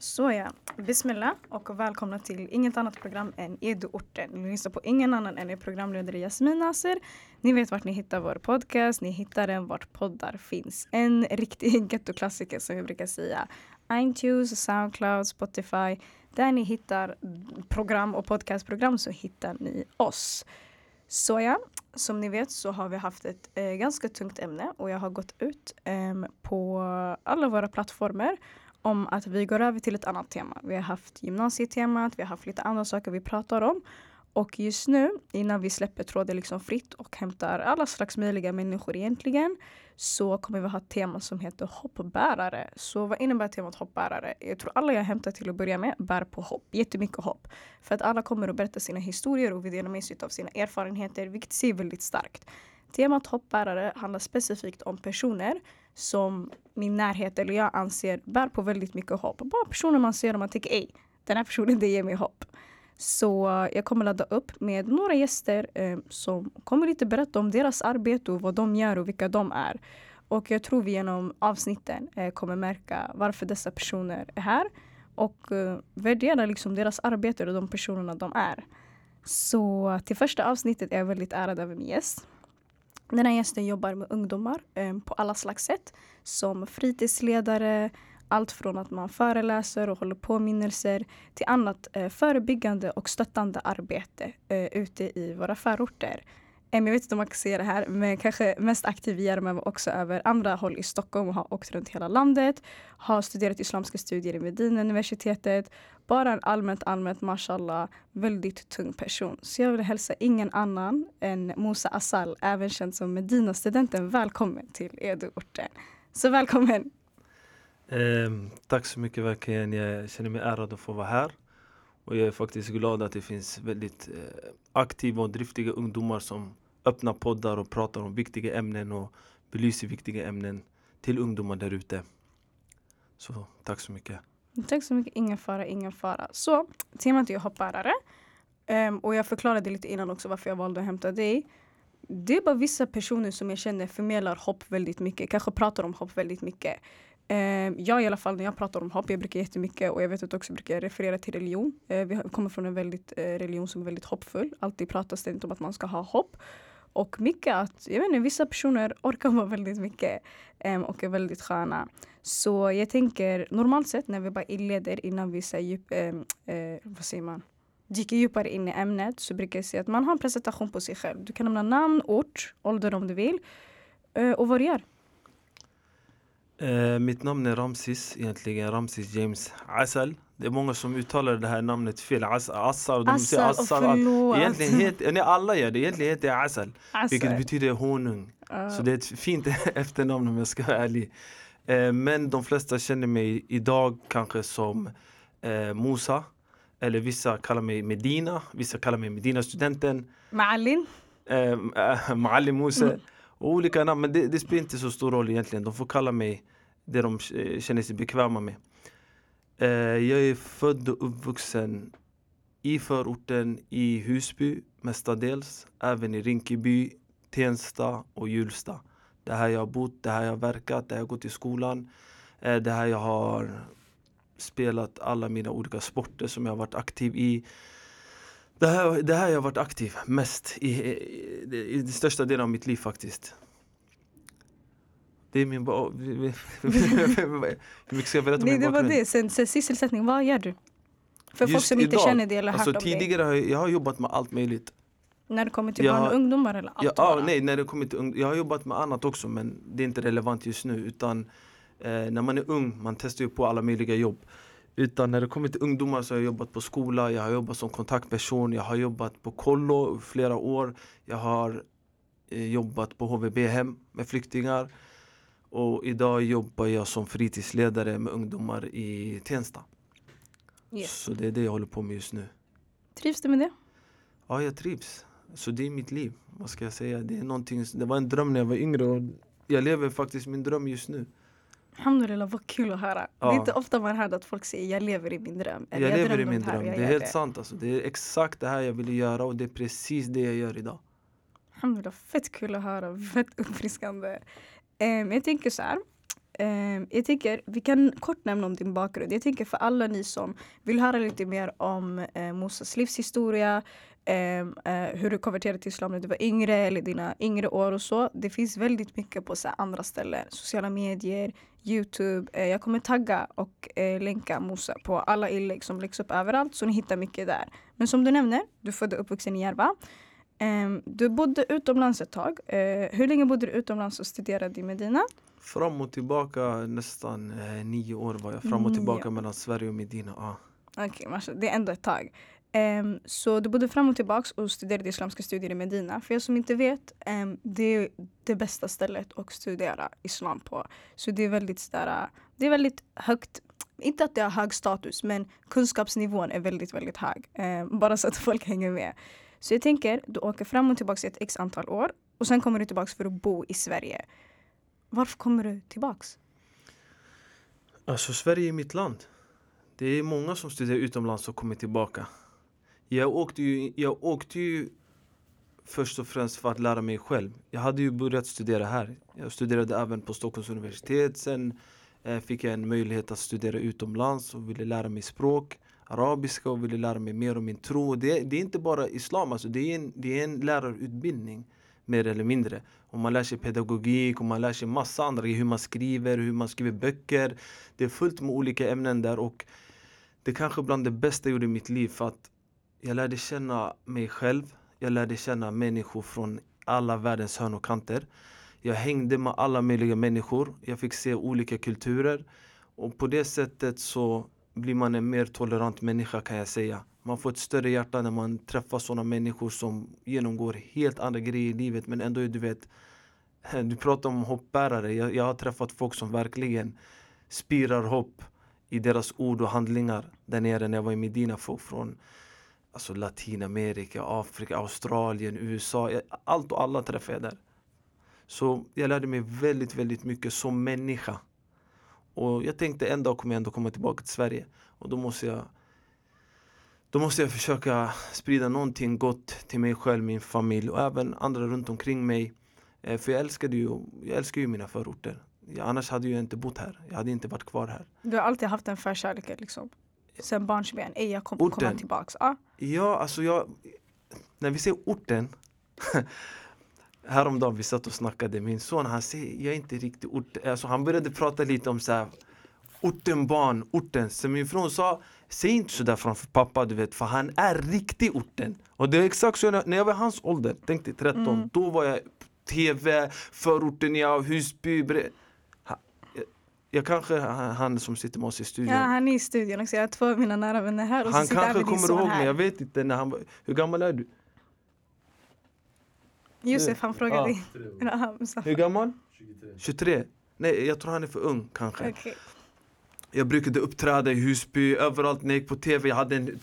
Såja, bismillah och välkomna till inget annat program än Eduorten. Ni lyssnar på ingen annan än er programledare Jasmin Nasser. Ni vet vart ni hittar vår podcast, ni hittar den vart poddar finns. En riktig gettoklassiker som vi brukar säga. iTunes, Soundcloud, Spotify. Där ni hittar program och podcastprogram så hittar ni oss. Såja, som ni vet så har vi haft ett eh, ganska tungt ämne och jag har gått ut eh, på alla våra plattformar om att vi går över till ett annat tema. Vi har haft gymnasietemat, vi har haft lite andra saker vi pratar om. Och just nu, innan vi släpper tråden liksom fritt och hämtar alla slags möjliga människor egentligen, så kommer vi ha ett tema som heter hoppbärare. Så vad innebär temat hoppbärare? Jag tror alla jag hämtar till att börja med bär på hopp, jättemycket hopp. För att alla kommer att berätta sina historier och vi delar med sig av sina erfarenheter, vilket ser väldigt starkt. Temat hoppbärare handlar specifikt om personer som min närhet eller jag anser bär på väldigt mycket hopp. Bara personer man ser och man tänker ej, den här personen det ger mig hopp. Så eh, jag kommer ladda upp med några gäster eh, som kommer lite berätta om deras arbete och vad de gör och vilka de är. Och jag tror vi genom avsnitten eh, kommer märka varför dessa personer är här och eh, värdera liksom deras arbete och de personerna de är. Så till första avsnittet är jag väldigt ärad över min gäst. Den här gästen jobbar med ungdomar eh, på alla slags sätt. Som fritidsledare, allt från att man föreläser och håller påminnelser till annat eh, förebyggande och stöttande arbete eh, ute i våra förorter. Jag vet inte om man kan säga det här, men kanske mest aktiv i Järma var också över andra håll i Stockholm och har åkt runt hela landet. Har studerat islamska studier i Medina universitetet. Bara en allmänt, allmänt, mashallah, väldigt tung person. Så jag vill hälsa ingen annan än Musa Asal, även känd som Medina-studenten, välkommen till Eduorten. Så välkommen! Eh, tack så mycket verkligen. Jag känner mig ärad att få vara här. Och jag är faktiskt glad att det finns väldigt eh, aktiva och driftiga ungdomar som öppnar poddar och pratar om viktiga ämnen och belyser viktiga ämnen till ungdomar där ute. Så tack så mycket. Tack så mycket. Ingen fara, ingen fara. Så temat är hoppbärare. Um, ehm, och jag förklarade lite innan också varför jag valde att hämta dig. Det är bara vissa personer som jag känner förmedlar hopp väldigt mycket, kanske pratar om hopp väldigt mycket. Eh, jag i alla fall när jag pratar om hopp, jag brukar jättemycket och jag vet att också brukar referera till religion. Eh, vi kommer från en väldigt, eh, religion som är väldigt hoppfull. Alltid pratas det inte om att man ska ha hopp. Och mycket att, jag vet inte, vissa personer orkar vara väldigt mycket ehm, och är väldigt sköna. Så jag tänker normalt sett när vi bara inleder innan vi säger djup, eh, eh, vad säger man? dyker djupare in i ämnet så brukar jag säga att man har en presentation på sig själv. Du kan nämna namn, ort, ålder om du vill eh, och vad du gör. Uh, mitt namn är Ramsis, egentligen Ramsis James Asal. Det är många som uttalar det här namnet fel, As Assar, de säger Assar. Egentligen heter, nej, alla gör det, egentligen heter jag Asal, Asal. Vilket betyder honung. Uh. Så det är ett fint efternamn om jag ska vara ärlig. Uh, men de flesta känner mig idag kanske som uh, Musa. Eller vissa kallar mig Medina, vissa kallar mig Medina-studenten. Maalin. Uh, Maalin Musa. Mm. Olika namn, men det, det spelar inte så stor roll egentligen. De får kalla mig det de eh, känner sig bekväma med. Eh, jag är född och uppvuxen i förorten i Husby mestadels, även i Rinkeby, Tensta och Hjulsta. Det här jag har bott, det här jag har verkat, det här jag har gått i skolan. Eh, det här jag har spelat alla mina olika sporter som jag har varit aktiv i. Det här, det här jag har varit aktiv mest i, i, i, i den största delen av mitt liv faktiskt. Det är min... Hur mycket ska jag berätta om min det var det. Sen, sen sysselsättning, vad gör du? För Just folk som inte idag, känner det eller alltså, Tidigare har jag, jag har jobbat med allt möjligt. När det kommer till jag barn och ungdomar eller allt? Ja, ah, nej, när det kommer till Jag har jobbat med annat också men det är inte relevant just nu. Utan eh, när man är ung, man testar ju på alla möjliga jobb. Utan när det kommer till ungdomar så har jag jobbat på skola, jag har jobbat som kontaktperson, jag har jobbat på kollo flera år. Jag har eh, jobbat på HVB-hem med flyktingar. Och idag jobbar jag som fritidsledare med ungdomar i Tensta. Yes. Så det är det jag håller på med just nu. Trivs du med det? Ja, jag trivs. Så det är mitt liv. Vad ska jag säga? Det, är någonting, det var en dröm när jag var yngre och jag lever faktiskt min dröm just nu. Alhamdulillah, vad kul att höra. Ja. Det är inte ofta man hör att folk säger jag lever i min dröm. Eller, jag, jag lever i min dröm. Det är helt det. sant. Alltså. Det är exakt det här jag ville göra och det är precis det jag gör idag. Alhamdulillah, fett kul att höra. Fett uppfriskande. Um, jag tänker så här. Eh, jag tänker, vi kan kort nämna om din bakgrund. Jag tänker för alla ni som vill höra lite mer om eh, Mosas livshistoria, hur du konverterade till islam när du var yngre eller dina yngre år och så. Det finns väldigt mycket på så andra ställen. Sociala medier, Youtube. Eh, jag kommer tagga och eh, länka Mosa på alla inlägg som läggs upp överallt så ni hittar mycket där. Men som du nämner, du är född och uppvuxen i Järva. Ehm, du bodde utomlands ett tag. Eh, hur länge bodde du utomlands och studerade i Medina? Fram och tillbaka nästan eh, nio år var jag fram och tillbaka mellan Sverige och Medina. Ah. Okej, okay, det är ändå ett tag. Um, så du bodde fram och tillbaks och studerade islamska studier i Medina. För er som inte vet, um, det är det bästa stället att studera islam på. Så det är väldigt, sådär, det är väldigt högt. Inte att det har hög status, men kunskapsnivån är väldigt, väldigt hög. Um, bara så att folk hänger med. Så jag tänker, du åker fram och tillbaks i ett x antal år och sen kommer du tillbaks för att bo i Sverige. Varför kommer du tillbaks? Alltså Sverige är mitt land. Det är många som studerar utomlands och kommer tillbaka. Jag åkte ju, jag åkte ju först och främst för att lära mig själv. Jag hade ju börjat studera här. Jag studerade även på Stockholms universitet. Sen eh, fick jag en möjlighet att studera utomlands och ville lära mig språk, arabiska och ville lära mig mer om min tro. Det, det är inte bara islam, alltså det, är en, det är en lärarutbildning mer eller mindre. Och man lär sig pedagogik och man lär sig massa andra hur man skriver, hur man skriver böcker. Det är fullt med olika ämnen där och det är kanske bland det bästa jag gjorde i mitt liv för att jag lärde känna mig själv. Jag lärde känna människor från alla världens hörn och kanter. Jag hängde med alla möjliga människor. Jag fick se olika kulturer. Och på det sättet så blir man en mer tolerant människa kan jag säga. Man får ett större hjärta när man träffar sådana människor som genomgår helt andra grejer i livet men ändå du vet Du pratar om hoppbärare. Jag, jag har träffat folk som verkligen spirar hopp i deras ord och handlingar där nere när jag var i Medina. Folk från alltså Latinamerika, Afrika, Australien, USA. Allt och alla träffade jag där. Så jag lärde mig väldigt, väldigt mycket som människa. Och jag tänkte en dag kommer jag ändå komma tillbaka till Sverige. Och då måste jag då måste jag försöka sprida någonting gott till mig själv, min familj och även andra runt omkring mig. Eh, för jag älskade ju, jag älskar ju mina förorter. Annars hade jag inte bott här. Jag hade inte varit kvar här. Du har alltid haft en förkärlek liksom. Sen barnsben. Ej, jag kommer komma tillbaks. Ja. Ja, alltså jag... När vi säger orten Häromdagen vi satt och snackade, min son han säger jag är inte riktigt ort alltså, Han började prata lite om så här Orten barn, orten Så min fru sa Säg inte sådär framför pappa du vet för han är riktig orten Och det är exakt så när jag var hans ålder, tänkte 13 Mm. Då var jag TV, förorten, ja, Husby bre... jag, kanske han, som sitter med oss i studion ja, han är i studion också. Jag har två av mina nära vänner här. Och Han kanske kommer ihåg mig, jag vet inte när han Hur gammal är du? Josef han frågar Ja. dig. Ja. Hur gammal? 23. 23? Nej, jag tror han är för ung kanske. Okej. Jag brukade uppträda i Husby, överallt när jag gick på TV. Jag hade en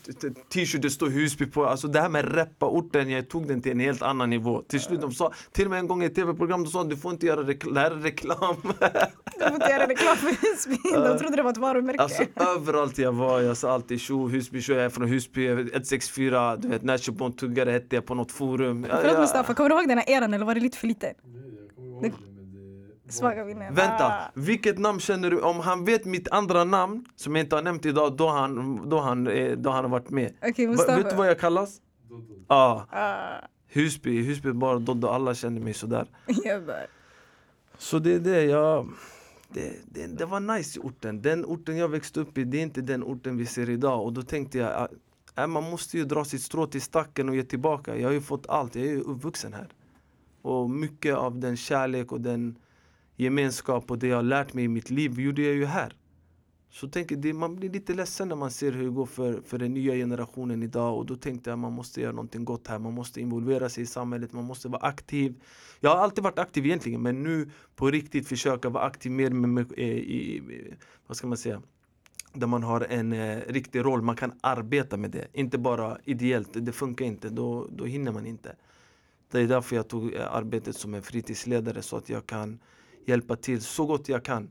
t-shirt det stod Husby på. Alltså det här med reppa orten, jag tog den till en helt annan nivå. Till slut de sa, till och med en gång i ett TV-program, de sa du får inte göra reklam. Det här är reklam. Du får inte göra reklam för Husby. De trodde det var ett varumärke. Alltså överallt jag var, jag sa alltid tjo, Husby, tjo, jag är från Husby, 164, du vet Nashibon tuggare hette jag på något forum. Ja, Förlåt ja. Mustafa, kommer du ihåg den här eran eller var det lite för lite? Nej, jag kommer ihåg det... Svaga minnen. Vänta, Ah. vilket namn känner du? Om han vet mitt andra namn, som jag inte har nämnt idag, då har han, då han, eh, då han har varit med. Okej Va, vet du vad jag kallas? Doddo. Ja, Ah, Husby, Husby bara Doddo, alla känner mig sådär. Så det är det, jag... Det, det, det var nice i orten. Den orten jag växte upp i, det är inte den orten vi ser idag. Och då tänkte jag, ah, äh, man måste ju dra sitt strå till stacken och ge tillbaka. Jag har ju fått allt, jag är ju uppvuxen här. Och mycket av den kärlek och den gemenskap och det jag har lärt mig i mitt liv gjorde jag ju här. Så tänker det, man blir lite ledsen när man ser hur det går för, för den nya generationen idag och då tänkte jag man måste göra någonting gott här, man måste involvera sig i samhället, man måste vara aktiv. Jag har alltid varit aktiv egentligen men nu på riktigt försöka vara aktiv mer med, med, eh, i, i, vad ska man säga, där man har en eh, riktig roll, man kan arbeta med det, inte bara ideellt, det funkar inte, då, då hinner man inte. Det är därför jag tog eh, arbetet som en fritidsledare så att jag kan hjälpa till så gott jag kan.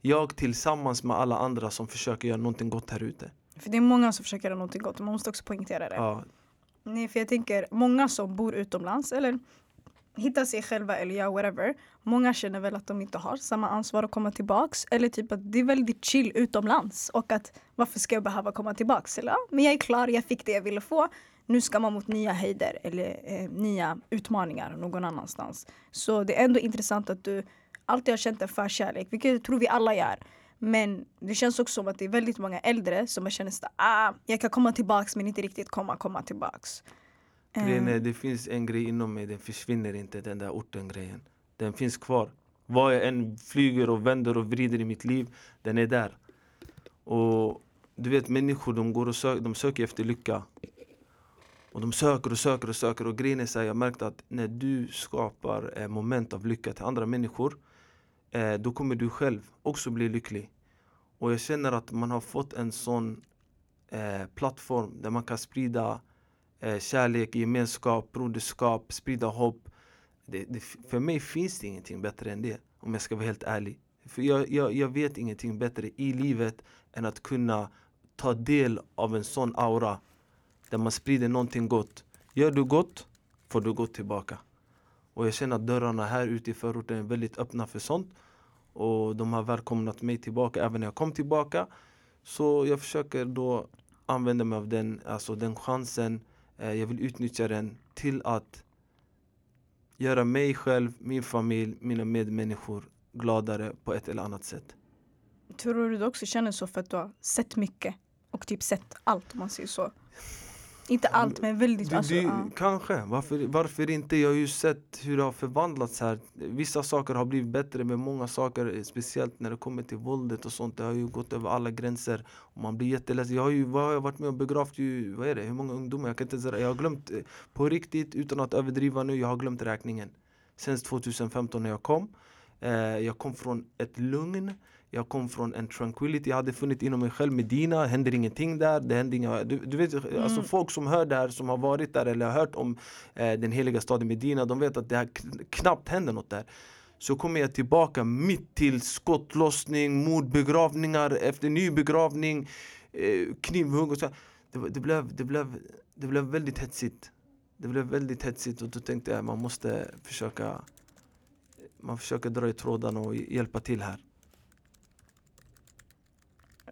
Jag tillsammans med alla andra som försöker göra någonting gott här ute. För det är många som försöker göra någonting gott och man måste också poängtera det. Ja, Nej, för jag tänker många som bor utomlands eller hitta sig själva eller göra whatever. Många känner väl att de inte har samma ansvar att komma tillbaks. Eller typ att det är väldigt chill utomlands. Och att varför ska jag behöva komma tillbaks? Eller ja, men jag är klar, jag fick det jag ville få. Nu ska man mot nya höjder eller eh, nya utmaningar någon annanstans. Så det är ändå intressant att du alltid har känt en förkärlek, vilket jag tror vi alla gör. Men det känns också som att det är väldigt många äldre som känner att ah, jag kan komma tillbaks men inte riktigt komma, komma tillbaks. Grejen är, Eh, det finns en grej inom mig, den försvinner inte, den där orten-grejen. Den finns kvar. Vad jag än flyger och vänder och vrider i mitt liv, den är där. Och du vet människor, de går och sö- de söker efter lycka. Och de söker och söker och söker och grejen är så här, jag märkte att när du skapar eh, moment av lycka till andra människor Eh, då kommer du själv också bli lycklig. Och jag känner att man har fått en sån eh, plattform där man kan sprida eh, kärlek, gemenskap, broderskap, sprida hopp. Det, det, för mig finns det ingenting bättre än det, om jag ska vara helt ärlig. För jag, jag, jag vet ingenting bättre i livet än att kunna ta del av en sån aura där man sprider någonting gott. Gör du gott, får du gott tillbaka. Och jag känner att dörrarna här ute i förorten är väldigt öppna för sånt. Och de har välkomnat mig tillbaka även när jag kom tillbaka. Så jag försöker då använda mig av den, alltså den chansen. Eh, jag vill utnyttja den till att göra mig själv, min familj, mina medmänniskor gladare på ett eller annat sätt. Tror du du också känner så för att du har sett mycket? Och typ sett allt om man säger så. Inte allt men väldigt. Du, alltså, ja. Kanske, varför, varför inte? Jag har ju sett hur det har förvandlats här. Vissa saker har blivit bättre men många saker, speciellt när det kommer till våldet och sånt, det har ju gått över alla gränser. Och man blir jätteledsen. Jag har ju vad har jag varit med och begravt, ju, vad är det, hur många ungdomar? Jag kan inte säga, jag har glömt, eh, på riktigt, utan att överdriva nu, jag har glömt räkningen. Sen 2015 när jag kom. Eh, jag kom från ett lugn, jag kom från en tranquility jag hade funnit inom mig själv. Medina, händer ingenting där. Det händer inga, du, du vet, alltså folk som hör det här, som har varit där eller har hört om eh, den heliga staden Medina, de vet att det här kn- knappt händer något där. Så kommer jag tillbaka mitt till skottlossning, mordbegravningar efter ny begravning, eh, knivhugg och så. Det, det, blev, det, blev, det blev väldigt hetsigt. Det blev väldigt hetsigt och då tänkte jag man måste försöka man försöker dra i trådarna och hjälpa till här.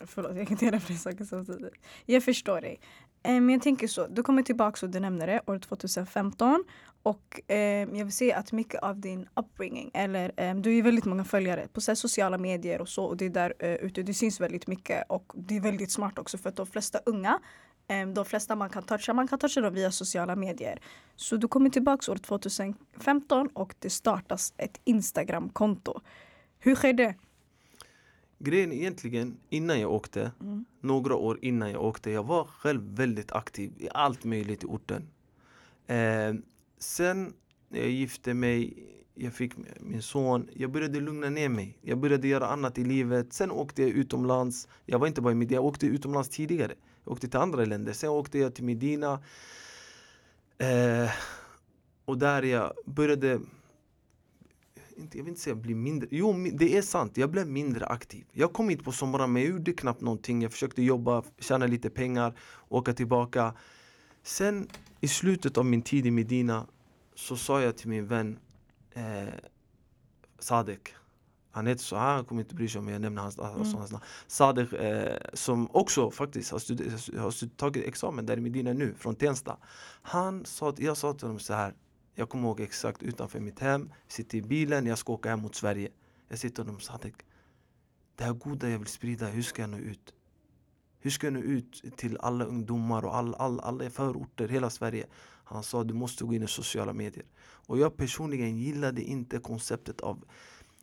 Förlåt, jag kan inte göra flera saker samtidigt. Jag förstår dig. Men jag tänker så, du kommer tillbaka och du nämner det, år 2015. Och eh, jag vill säga att mycket av din upbringing, eller eh, du har ju väldigt många följare på så här, sociala medier och så. Och det är där eh, ute, det syns väldigt mycket. Och det är väldigt smart också för att de flesta unga, eh, de flesta man kan toucha, man kan toucha dem via sociala medier. Så du kommer tillbaka år 2015 och det startas ett Instagram-konto. Hur sker det? Grejen egentligen, innan jag åkte, Mm. några år innan jag åkte, jag var själv väldigt aktiv i allt möjligt i orten. Eh, sen när jag gifte mig, jag fick min son, jag började lugna ner mig. Jag började göra annat i livet. Sen åkte jag utomlands. Jag var inte bara i Medina, jag åkte utomlands tidigare. Jag åkte till andra länder. Sen åkte jag till Medina. Eh, och där jag började inte, jag vill inte säga bli mindre, jo det är sant, jag blev mindre aktiv. Jag kom hit på sommaren men jag gjorde knappt någonting. Jag försökte jobba, tjäna lite pengar, åka tillbaka. Sen i slutet av min tid i Medina så sa jag till min vän eh, Sadek han heter så, han kommer inte bry sig om jag nämner hans, alltså hans namn. Sadek eh, som också faktiskt har, studer- har stud- tagit examen där i Medina nu, från Tensta. Han sa, jag sa till honom så här jag kommer ihåg exakt utanför mitt hem, sitter i bilen, jag ska åka hem mot Sverige. Jag sitter och de Sadek, det här goda jag vill sprida, hur ska jag nå ut? Hur ska jag nå ut till alla ungdomar och all, all, alla förorter, hela Sverige? Han sa du måste gå in i sociala medier. Och jag personligen gillade inte konceptet av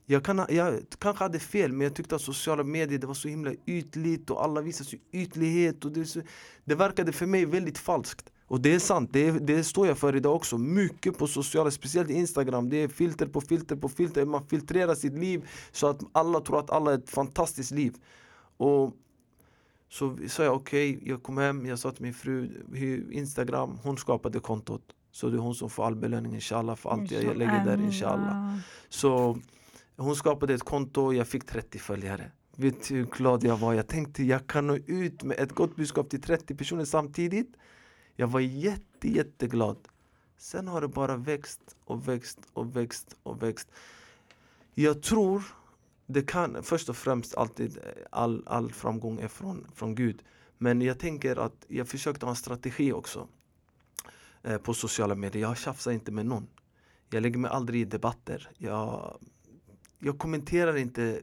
jag, kan, jag kanske hade fel men jag tyckte att sociala medier det var så himla ytligt och alla visade sig ytlighet och det, så, det verkade för mig väldigt falskt. Och det är sant, det, det står jag för idag också. Mycket på sociala, speciellt Instagram, det är filter på filter på filter. Man filtrerar sitt liv så att alla tror att alla har ett fantastiskt liv. Och så sa jag okej, jag kom hem, jag sa till min fru, "Hur- Instagram, hon skapade kontot. Så det är hon som får all belöning inshallah för allt jag lägger där inshallah. Så hon skapade ett konto, jag fick 30 följare. Vet du hur glad jag var? Jag tänkte jag kan nå ut med ett gott budskap till 30 personer samtidigt. Jag var jätte, jätteglad. Sen har det bara växt och växt och växt och växt. Jag tror det kan först och främst alltid all, all framgång är från, från Gud. Men jag tänker att jag försökte ha en strategi också eh, på sociala medier. Jag tjafsar inte med någon. Jag lägger mig aldrig i debatter. Jag, jag kommenterar inte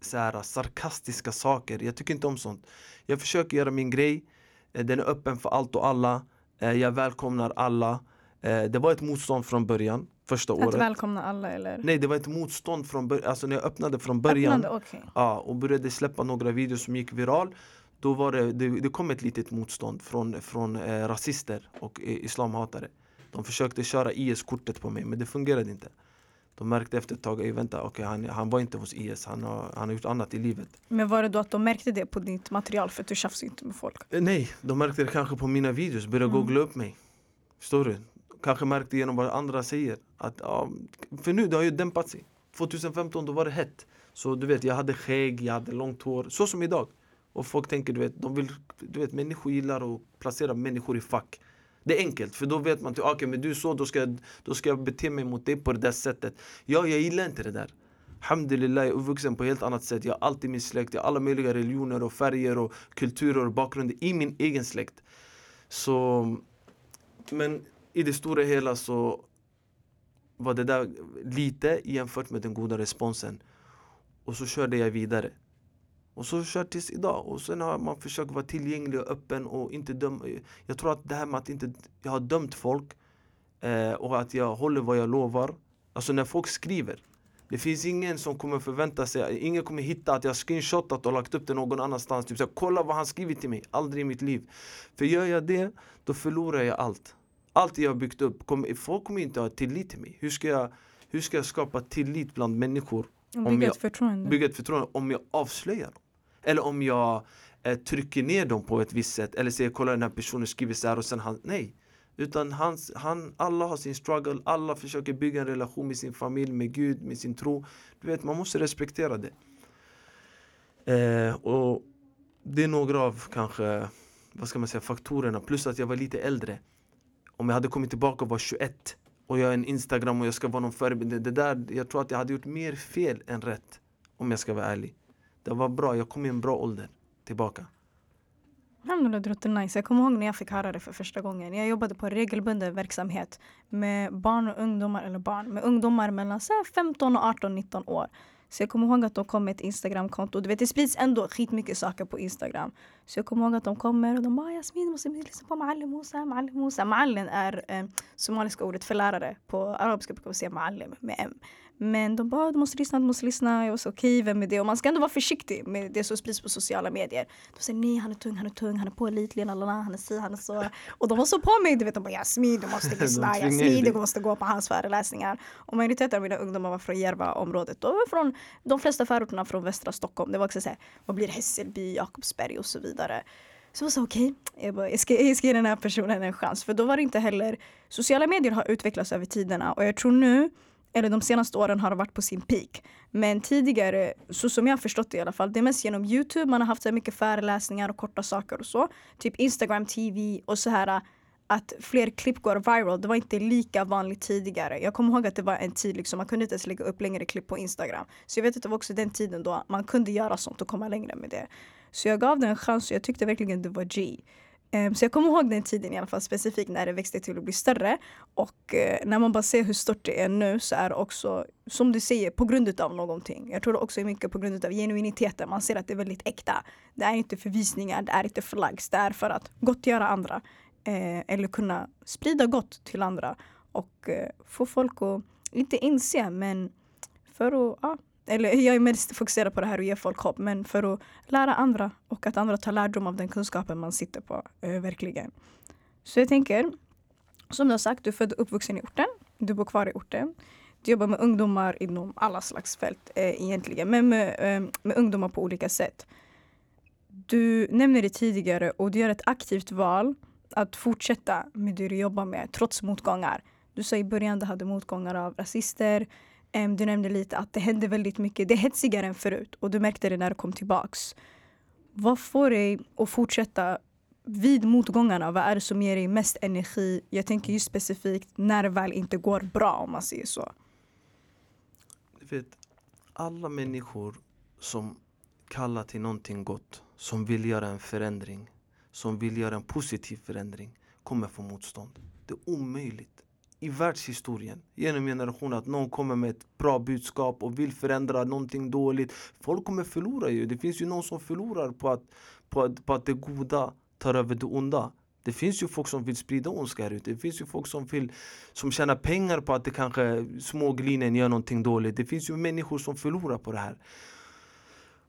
så här, sarkastiska saker. Jag tycker inte om sånt. Jag försöker göra min grej. Eh, den är öppen för allt och alla. Eh, jag välkomnar alla. Eh, det var ett motstånd från början, första Att året. välkomna alla eller? Nej, det var ett motstånd från början. Alltså när jag öppnade från början Öppnande, okej. ja, och började släppa några videos som gick viral. Då var det, det, det kom ett litet motstånd från, från eh, rasister och eh, islamhatare. De försökte köra IS-kortet på mig, men det fungerade inte. De märkte efter ett tag, "Ey, vänta, okay, han, han var inte hos IS, han har, han har gjort annat i livet. Men var det då att de märkte det på ditt material för att du tjafsar inte med folk? Eh, Nej, de märkte det kanske på mina videos, började Mm. googla upp mig. Förstår du? Kanske märkte genom vad andra säger. Att, ja, för nu, det har ju dämpat sig. 2015 då var det hett. Så du vet, jag hade skägg, jag hade långt hår. Så som idag. Och folk tänker, du vet, de vill, du vet, människor gillar att placera människor i fack. Det är enkelt, för då vet man, att okay, men du är så, då ska, då ska jag bete mig mot dig på det där sättet. Ja, jag gillar inte det där. Alhamdulillah, jag är uppvuxen på ett helt annat sätt. Jag har alltid min släkt, jag har alla möjliga religioner och färger och kulturer och bakgrunder i min egen släkt. Så, men i det stora hela så var det där lite jämfört med den goda responsen. Och så körde jag vidare. Och så kör tills idag. Och sen har man försökt vara tillgänglig och öppen och inte döma. Jag tror att det här med att inte, jag har dömt folk eh, och att jag håller vad jag lovar. Alltså när folk skriver. Det finns ingen som kommer förvänta sig, ingen kommer hitta att jag screenshotat och lagt upp det någon annanstans. Typ så här, kolla vad han skrivit till mig, aldrig i mitt liv. För gör jag det, då förlorar jag allt. Allt jag har byggt upp, kommer, folk kommer inte ha tillit till mig. Hur ska jag, hur ska jag skapa tillit bland människor? Om bygga jag- ett förtroende. bygga ett förtroende om jag avslöjar dem. Eller om jag eh, trycker ner dem på ett visst sätt. Eller säger kolla den här personen skriver så här och sen han, nej. Utan hans, han, alla har sin struggle, alla försöker bygga en relation med sin familj, med Gud, med sin tro. Du vet, man måste respektera det. Eh, och det är några av kanske, vad ska man säga, faktorerna. Plus att jag var lite äldre. Om jag hade kommit tillbaka och var 21 och jag är en Instagram och jag ska vara någon förebild. Det, där, jag tror att jag hade gjort mer fel än rätt. Om jag ska vara ärlig. Det var bra, jag kom i en bra ålder tillbaka. Alhamdulillah, det låter nice. Jag kommer ihåg när jag fick höra det för första gången. Jag jobbade på regelbunden verksamhet med barn och ungdomar, eller barn, med ungdomar mellan så 15 och 18, 19 år. Så jag kommer ihåg att de kom med ett Instagramkonto. Du vet, det sprids ändå skitmycket saker på Instagram. Så jag kommer ihåg att de kommer och de bara Jasmin, du måste lyssna på Maalim Musa, Maalim Musa. Maalim är eh, somaliska ordet för lärare. På arabiska brukar vi säga Maalim med M. Men de bara, du måste lyssna, du måste lyssna. Jag var så okej, vem är det? Och man ska ändå vara försiktig med det som sprids på sociala medier. De säger nej, han är tung, han är tung, han är pålitlig, lalala, han är si, han är så. Och de var så på mig, du vet, de bara Jasmin, du måste lyssna, Jasmin, du måste gå på hans föreläsningar. Och majoriteten av mina ungdomar var från Järvaområdet. Från de flesta förorterna från västra Stockholm. Det var också så här, vad blir det, Hässelby, Jakobsberg och så vidare. Så jag sa okej, okej, jag, bara, jag, ska, jag ska ge den här personen en chans. För då var det inte heller, sociala medier har utvecklats över tiderna och jag tror nu, eller de senaste åren har det varit på sin peak. Men tidigare, så som jag har förstått det i alla fall, det är mest genom Youtube man har haft så mycket föreläsningar och korta saker och så. Typ Instagram TV och så här att fler klipp går viral. Det var inte lika vanligt tidigare. Jag kommer ihåg att det var en tid liksom, man kunde inte ens lägga upp längre klipp på Instagram. Så jag vet att det var också den tiden då man kunde göra sånt och komma längre med det. Så jag gav det en chans och jag tyckte verkligen det var G. Um, Så jag kommer ihåg den tiden i alla fall specifikt när det växte till att bli större. Och uh, när man bara ser hur stort det är nu så är det också, som du säger, på grund av någonting. Jag tror det också är mycket på grund av genuiniteten. Man ser att det är väldigt äkta. Det är inte förvisningar, det är inte flags. Det är för att gottgöra andra. Eh, eller kunna sprida gott till andra. Och eh, få folk att, inte inse, men för att, ja, eller jag är mest fokuserad på det här och ge folk hopp, men för att lära andra och att andra tar lärdom av den kunskapen man sitter på, eh, verkligen. Så jag tänker, som du har sagt, du är född och uppvuxen i orten, du bor kvar i orten. Du jobbar med ungdomar inom alla slags fält eh, egentligen, men med, eh, med ungdomar på olika sätt. Du nämnde det tidigare och du gör ett aktivt val att fortsätta med det du jobbar med trots motgångar. Du sa i början att du hade motgångar av rasister. Du nämnde lite att det händer väldigt mycket. Det är hetsigare än förut och du märkte det när du kom tillbaks. Vad får dig att fortsätta vid motgångarna, vad är det som ger dig mest energi? Jag tänker just specifikt när det väl inte går bra om man säger så. Du vet, alla människor som kallar till någonting gott, som vill göra en förändring, som vill göra en positiv förändring, kommer få motstånd. Det är omöjligt i världshistorien genom generationer att någon kommer med ett bra budskap och vill förändra någonting dåligt. Folk kommer förlora ju. Det finns ju någon som förlorar på att, på att, på att det goda tar över det onda. Det finns ju folk som vill sprida ondska här ute. Det finns ju folk som, vill, som tjänar pengar på att det kanske småglinen gör någonting dåligt. Det finns ju människor som förlorar på det här.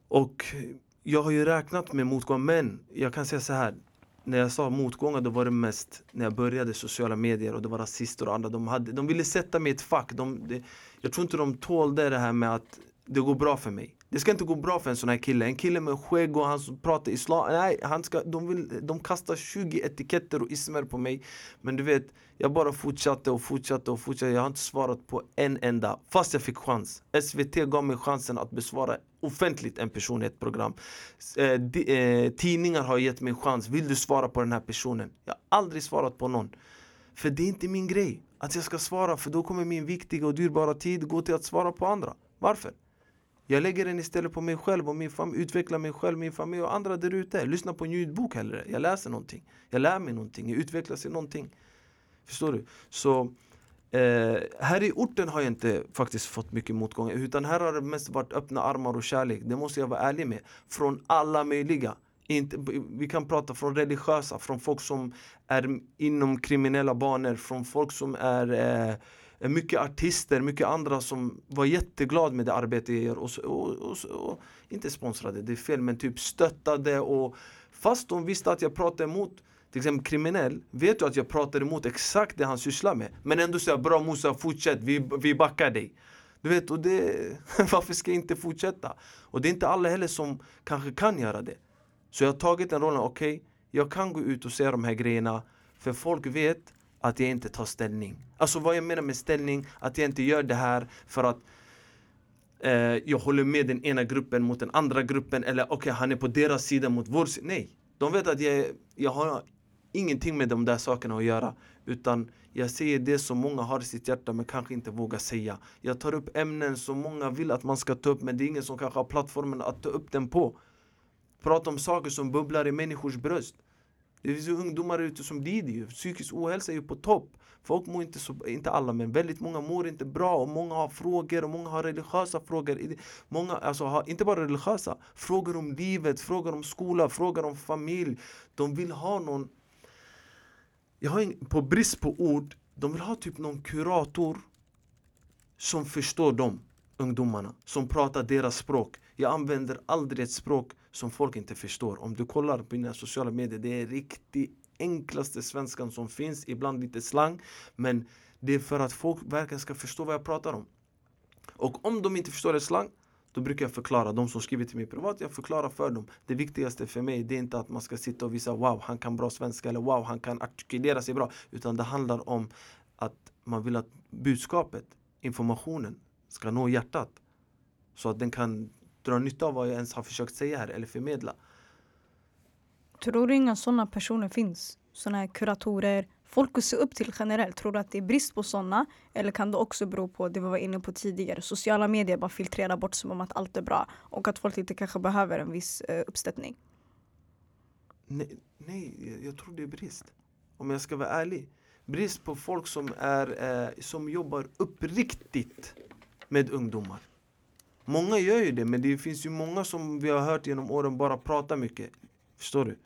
Och jag har ju räknat med motgång, men jag kan säga så här. När jag sa motgångar, då var det mest när jag började sociala medier och det var rasister och andra. De, hade, de ville sätta mig i ett fack. De, de, jag tror inte de tålde det här med att det går bra för mig. Det ska inte gå bra för en sån här kille. En kille med skägg och han som pratar islam. Nej, han ska, de, vill, de kastar 20 etiketter och ismer på mig. Men du vet, jag bara fortsatte och fortsatte och fortsatte. Jag har inte svarat på en enda. Fast jag fick chans. SVT gav mig chansen att besvara offentligt en person i ett program. Eh, de, eh, tidningar har gett mig chans. Vill du svara på den här personen? Jag har aldrig svarat på någon. För det är inte min grej att jag ska svara för då kommer min viktiga och dyrbara tid gå till att svara på andra. Varför? Jag lägger den istället på mig själv och min familj, utvecklar mig själv, min familj och andra där ute. Lyssna på en ljudbok hellre. Jag läser någonting. Jag lär mig någonting. Jag utvecklas i någonting. Förstår du? Så eh, här i orten har jag inte faktiskt fått mycket motgångar. Utan här har det mest varit öppna armar och kärlek. Det måste jag vara ärlig med. Från alla möjliga. Inte, vi kan prata från religiösa, från folk som är inom kriminella banor, från folk som är eh, Eh, mycket artister, mycket andra som var jätteglada med det arbete jag gör och, och, och, och, inte sponsrade, det är fel, men typ stöttade och fast de visste att jag pratade emot till exempel kriminell, vet du att jag pratar emot exakt det han sysslar med men ändå säger bra Musa fortsätt, vi, vi backar dig du vet, och det, varför ska jag inte fortsätta? Och det är inte alla heller som kanske kan göra det Så jag har tagit den rollen, okej, okay, jag kan gå ut och säga de här grejerna För folk vet att jag inte tar ställning. Alltså vad jag menar med ställning, att jag inte gör det här för att eh, jag håller med den ena gruppen mot den andra gruppen eller okej okay, han är på deras sida mot vår sida. Nej, de vet att jag, jag har ingenting med de där sakerna att göra. Utan jag säger det som många har i sitt hjärta men kanske inte vågar säga. Jag tar upp ämnen som många vill att man ska ta upp men det är ingen som kanske har plattformen att ta upp den på. Prata om saker som bubblar i människors bröst. Det finns ju ungdomar ute som lider ju. Psykisk ohälsa är ju på topp. Folk mår inte så, inte alla men väldigt många mår inte bra och många har frågor och många har religiösa frågor. Många alltså har, inte bara religiösa, frågor om livet, frågor om skola, frågor om familj. De vill ha någon, jag har en, på brist på ord, de vill ha typ någon kurator som förstår dem, ungdomarna, som pratar deras språk. Jag använder aldrig ett språk som folk inte förstår. Om du kollar på mina sociala medier, det är riktigt enklaste svenskan som finns, ibland lite slang. Men det är för att folk verkligen ska förstå vad jag pratar om. Och om de inte förstår det slang, då brukar jag förklara, de som skriver till mig privat, jag förklarar för dem. Det viktigaste för mig, det är inte att man ska sitta och visa wow, han kan bra svenska eller wow, han kan artikulera sig bra. Utan det handlar om att man vill att budskapet, informationen, ska nå hjärtat. Så att den kan dra nytta av vad jag ens har försökt säga här eller förmedla. Tror du inga sådana personer finns? Sådana här kuratorer, folk att se upp till generellt. Tror du att det är brist på sådana? Eller kan det också bero på det vi var inne på tidigare? Sociala medier bara filtrerar bort som om att allt är bra och att folk inte kanske behöver en viss eh, uppstöttning. Nej, nej, jag tror det är brist. Om jag ska vara ärlig. Brist på folk som, är, eh, som jobbar uppriktigt med ungdomar. Många gör ju det, men det finns ju många som vi har hört genom åren bara prata mycket. Förstår du?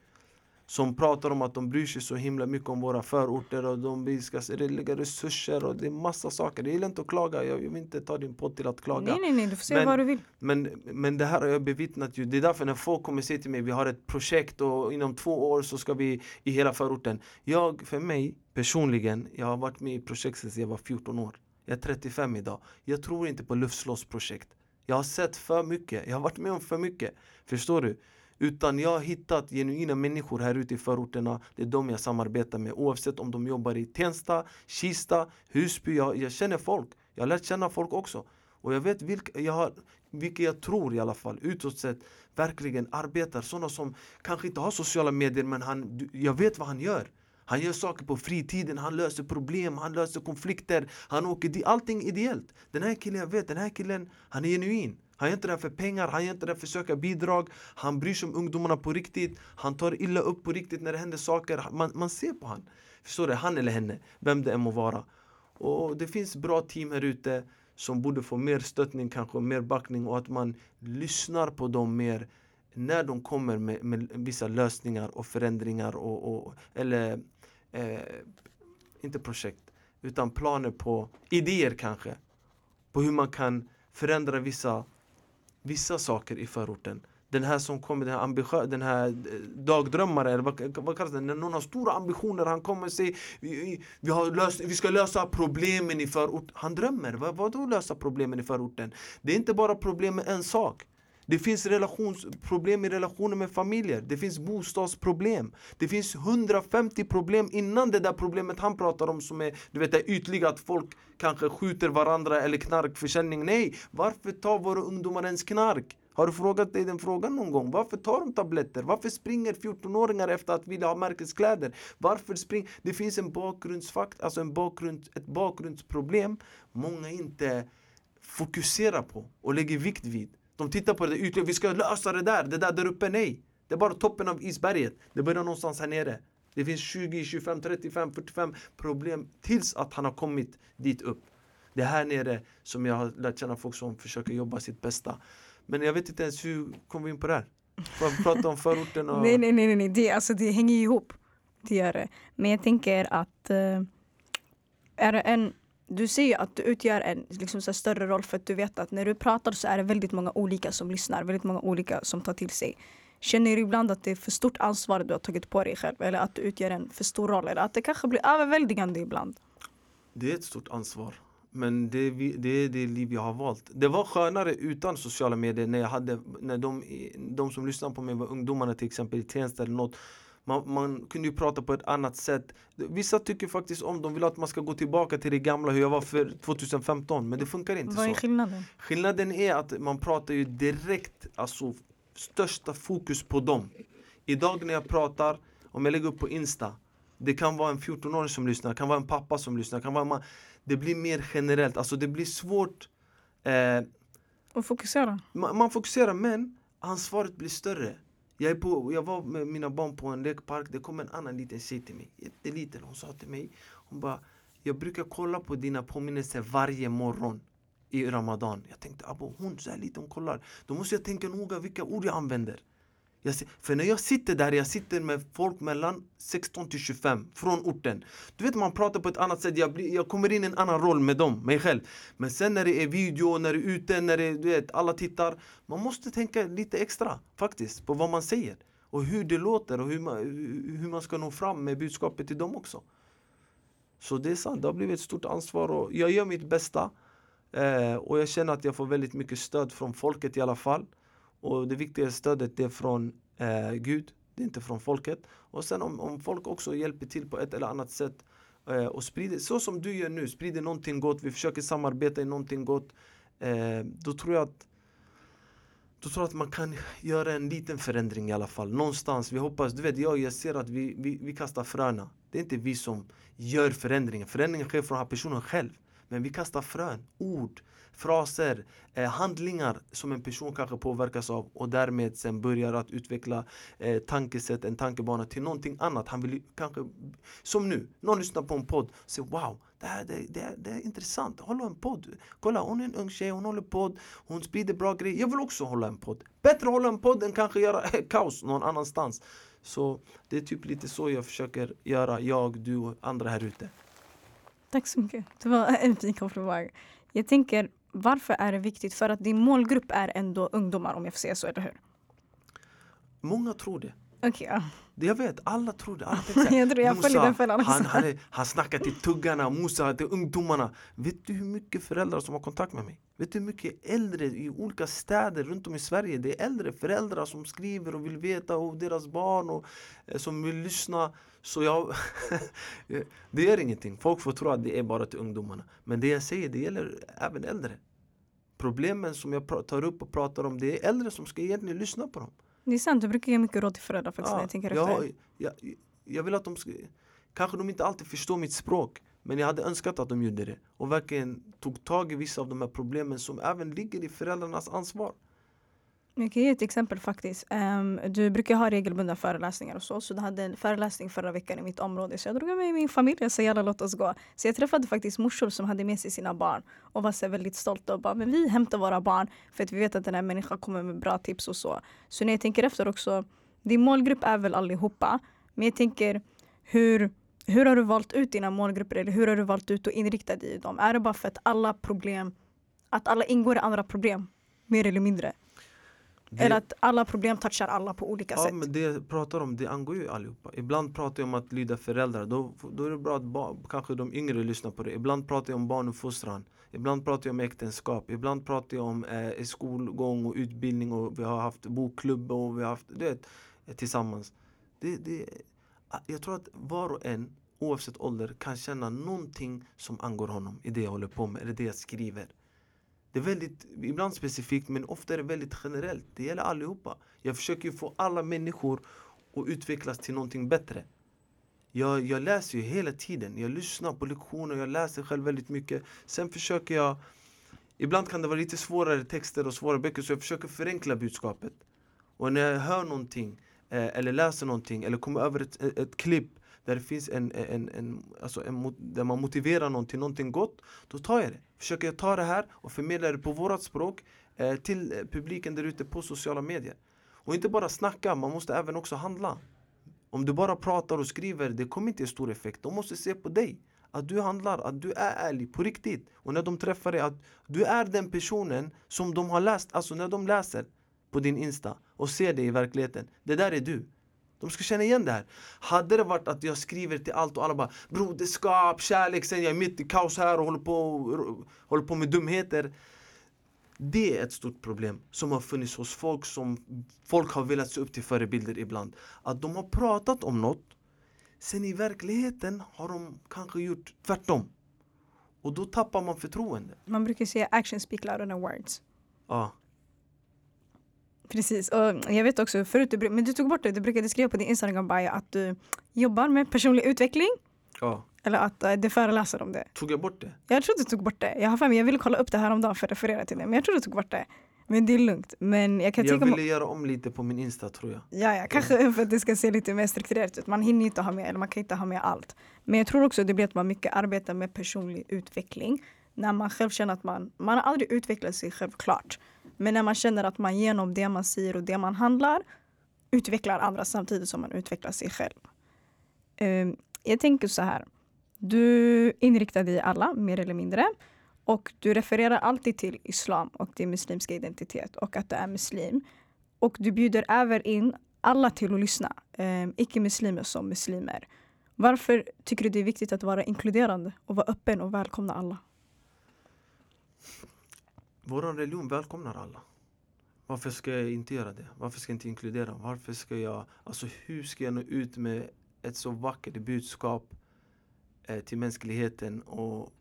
Som pratar om att de bryr sig så himla mycket om våra förorter och de ska lägga resurser och det är massa saker. Det gillar inte att klaga, jag vill inte ta din podd till att klaga. Nej nej nej, du får säga vad du vill. Men, men det här har jag bevittnat ju. Det är därför när folk kommer säga till mig, vi har ett projekt och inom två år så ska vi i hela förorten. Jag, för mig personligen, jag har varit med i projekt sedan jag var 14 år. Jag är 35 idag. Jag tror inte på luftslottsprojekt. Jag har sett för mycket, jag har varit med om för mycket. Förstår du? Utan jag har hittat genuina människor här ute i förorterna. Det är de jag samarbetar med oavsett om de jobbar i Tensta, Kista, Husby. Jag, jag känner folk. Jag har lärt känna folk också. Och jag vet vilka, jag har, vilka jag tror i alla fall utåt sett verkligen arbetar. Sådana som kanske inte har sociala medier men han, jag vet vad han gör. Han gör saker på fritiden, han löser problem, han löser konflikter, han åker dit, allting ideellt. Den här killen, jag vet, den här killen, han är genuin. Han gör inte det för pengar, han gör inte det för att söka bidrag. Han bryr sig om ungdomarna på riktigt. Han tar illa upp på riktigt när det händer saker. Man, man ser på han. Förstår du? Han eller henne, vem det än må vara. Och det finns bra team här ute som borde få mer stöttning, kanske mer backning och att man lyssnar på dem mer när de kommer med, med vissa lösningar och förändringar och, och eller eh, inte projekt utan planer på idéer kanske på hur man kan förändra vissa vissa saker i förorten. Den här som kommer, den här, ambitiö, den här eh, dagdrömmare, eller vad, vad kallas det? När någon har stora ambitioner, han kommer och säger vi, vi, har löst, vi ska lösa problemen i förorten. Han drömmer, vad, vadå lösa problemen i förorten? Det är inte bara problem med en sak. Det finns relationsproblem i relationer med familjer. Det finns bostadsproblem. Det finns 150 problem innan det där problemet han pratar om som är du vet, det ytliga att folk kanske skjuter varandra eller knarkförsäljning. Nej, varför tar våra ungdomar ens knark? Har du frågat dig den frågan någon gång? Varför tar de tabletter? Varför springer 14-åringar efter att vilja ha märkeskläder? Varför spring... Det finns en bakgrundsfakt, alltså en bakgrund, ett bakgrundsproblem många inte fokuserar på och lägger vikt vid. De tittar på det ytliga, vi ska lösa det där, det där där uppe, nej. Det är bara toppen av isberget. Det börjar någonstans här nere. Det finns 20, 25, 35, 45 problem tills att han har kommit dit upp. Det är här nere som jag har lärt känna folk som försöker jobba sitt bästa. Men jag vet inte ens hur kom vi in på det här? Får vi prata om förorten? Och... nej, nej, nej, nej. Det, alltså, det hänger ihop. Det gör det. Men jag tänker att uh, är det en du ser att du utgör en liksom, så större roll för att du vet att när du pratar så är det väldigt många olika som lyssnar, väldigt många olika som tar till sig. Känner du ibland att det är för stort ansvar du har tagit på dig själv eller att du utgör en för stor roll eller att det kanske blir överväldigande ibland? Det är ett stort ansvar. Men det, det är det liv jag har valt. Det var skönare utan sociala medier när jag hade, när de, de som lyssnade på mig var ungdomarna till exempel i Tensta eller något man, man, kunde ju prata på ett annat sätt. Vissa tycker faktiskt om, de vill att man ska gå tillbaka till det gamla hur jag var för 2015 men det funkar inte Vad så. är skillnaden? Skillnaden är att man pratar ju direkt, alltså största fokus på dem. Idag när jag pratar, om jag lägger upp på Insta det kan vara en 14-åring som lyssnar, det kan vara en pappa som lyssnar, kan vara en man. Det blir mer generellt, alltså det blir svårt eh, Att fokusera? Man, man fokuserar men ansvaret blir större jag, är på, jag var med mina barn på en lekpark, det kom en annan liten tjej till mig, jätteliten. Hon sa till mig, hon bara Jag brukar kolla på dina påminnelser varje morgon i Ramadan. Jag tänkte, abo, hon så här liten, hon kollar. Då måste jag tänka noga vilka ord jag använder. Jag, för när jag sitter där, jag sitter med folk mellan 16 till 25 från orten. Du vet man pratar på ett annat sätt, jag, blir, jag kommer in i en annan roll med dem, mig själv. Men sen när det är video, när det är ute, när det, du vet, alla tittar. Man måste tänka lite extra faktiskt på vad man säger. Och hur det låter och hur man, hur man ska nå fram med budskapet till dem också. Så det är sant, det har blivit ett stort ansvar och jag gör mitt bästa. Eh, och jag känner att jag får väldigt mycket stöd från folket i alla fall. Och det viktigaste stödet är från eh, Gud, det är inte från folket. Och sen om, om folk också hjälper till på ett eller annat sätt eh, och sprider, så som du gör nu, sprider någonting gott, vi försöker samarbeta i någonting gott. Eh, då tror jag att då tror jag att man kan göra en liten förändring i alla fall. Någonstans, vi hoppas, du vet jag, jag ser att vi, vi, vi kastar fröna. Det är inte vi som gör förändringen. Förändringen sker från den här personen själv. Men vi kastar frön, ord, fraser, eh, handlingar som en person kanske påverkas av och därmed sen börjar att utveckla eh, tankesätt, en tankebana till någonting annat. Han vill kanske, som nu, någon lyssnar på en podd och säger wow, det, här, det, det, det är intressant, hålla en podd. Kolla, hon är en ung tjej, hon håller podd, hon sprider bra grejer. Jag vill också hålla en podd. Bättre hålla en podd än kanske göra kaos någon annanstans. Så det är typ lite så jag försöker göra, jag, du och andra här ute. Tack så mycket. Det var en fin komplimang. Jag tänker, varför är det viktigt? För att din målgrupp är ändå ungdomar om jag får säga så, eller hur? Många tror det. Okay, ja. Jag vet, alla tror det. Alla jag tror jag Musa, den fällan han, snackar till tuggarna, Musa, till ungdomarna. Vet du hur mycket föräldrar som har kontakt med mig? Vet du hur mycket äldre i olika städer runt om i Sverige? Det är äldre föräldrar som skriver och vill veta och deras barn och eh, som vill lyssna. Så jag, det gör ingenting. Folk får tro att det är bara till ungdomarna. Men det jag säger, det gäller även äldre. problemen som jag tar upp och pratar om, det är äldre som ska egentligen lyssna på dem. Det är sant, du brukar ge mycket råd till föräldrar faktiskt när jag tänker efter. jag, jag, jag vill att de ska, kanske de inte alltid förstår mitt språk, men jag hade önskat att de gjorde det och verkligen tog tag i vissa av de här problemen som även ligger i föräldrarnas ansvar. Jag kan ge ett exempel faktiskt. Um, du brukar ha regelbundna föreläsningar och så. Så du hade en föreläsning förra veckan i mitt område. Så jag drog med min familj och sa jalla låt oss gå. Så jag träffade faktiskt morsor som hade med sig sina barn. Och var så väldigt stolta och bara men vi hämtar våra barn. För att vi vet att den här människan kommer med bra tips och så. Så när jag tänker efter också. Din målgrupp är väl allihopa. Men jag tänker hur hur har du valt ut dina målgrupper eller hur har du valt ut och inrikta dig i dem? Är det bara för att alla problem, att alla ingår i andra problem? Mer eller mindre? Det, Eller att alla problem touchar alla på olika ja, sätt. men det jag pratar om, det angår ju allihopa. Ibland pratar jag om att lyda föräldrar, då, då är det bra att ba, kanske de yngre lyssnar på det. Ibland pratar jag om barnuppfostran, ibland pratar jag om äktenskap, ibland pratar jag om eh, skolgång och utbildning och vi har haft bokklubb och vi har haft det tillsammans. Det, det, jag tror att var och en, oavsett ålder, kan känna någonting som angår honom i det jag håller på med, eller det jag skriver. Det är väldigt, ibland specifikt men ofta är det väldigt generellt. Det gäller allihopa. Jag försöker få alla människor att utvecklas till någonting bättre. Jag, jag läser ju hela tiden. Jag lyssnar på lektioner, jag läser själv väldigt mycket. Sen försöker jag Ibland kan det vara lite svårare texter och svårare böcker så jag försöker förenkla budskapet. Och när jag hör någonting eh, eller läser någonting eller kommer över ett, ett, ett klipp där det finns en, en, en, alltså en, där man motiverar någon till någonting gott, då tar jag det. Försöker jag ta det här och förmedla det på vårat språk eh, till eh, publiken där ute på sociala medier. Och inte bara snacka, man måste även också handla. Om du bara pratar och skriver, det kommer inte ge stor effekt. De måste se på dig. Att du handlar, att du är ärlig på riktigt. Och när de träffar dig, att du är den personen som de har läst, alltså när de läser på din Insta och ser dig i verkligheten. Det där är du. De ska känna igen det här. Hade det varit att jag skriver till allt och alla bara broderskap, kärlek, sen jag är mitt i kaos här och håller på, håller på med dumheter. Det är ett stort problem som har funnits hos folk som folk har velat se upp till förebilder ibland. Att de har pratat om något, sen i verkligheten har de kanske gjort tvärtom. Och då tappar man förtroende. Man brukar säga action speak louder than words. Ja. Precis, och jag vet också förut, du, men du tog bort det, du brukade skriva på din Instagram bio att du jobbar med personlig utveckling. ja. Eller att uh, du föreläser om det. Tog jag bort det? Jag tror du tog bort det. Jag har för mig, jag ville kolla upp det här om dagen för att referera till det. Men jag tror du tog bort det. Men det är lugnt. Men jag kan Jag ville göra om lite på min Insta tror jag. Ja, ja, kanske för att det ska se lite mer strukturerat ut. Man hinner inte ha med, eller man kan inte ha med allt. Men jag tror också det blir att man mycket arbetar med personlig utveckling. När man själv känner att man, man har aldrig utvecklat sig självklart. Men när man känner att man genom det man säger och det man handlar utvecklar andra samtidigt som man utvecklar sig själv. Um, jag tänker så här. Du inriktar dig i alla, mer eller mindre. Och du refererar alltid till islam och din muslimska identitet och att du är muslim. Och du bjuder även in alla till att lyssna, eh, icke-muslimer som muslimer. Varför tycker du det är viktigt att vara inkluderande och vara öppen och välkomna alla? Vår religion välkomnar alla. Varför ska jag inte göra det? Varför ska jag inte inkludera? Varför ska jag, alltså hur ska jag nå ut med ett så vackert budskap eh, till mänskligheten och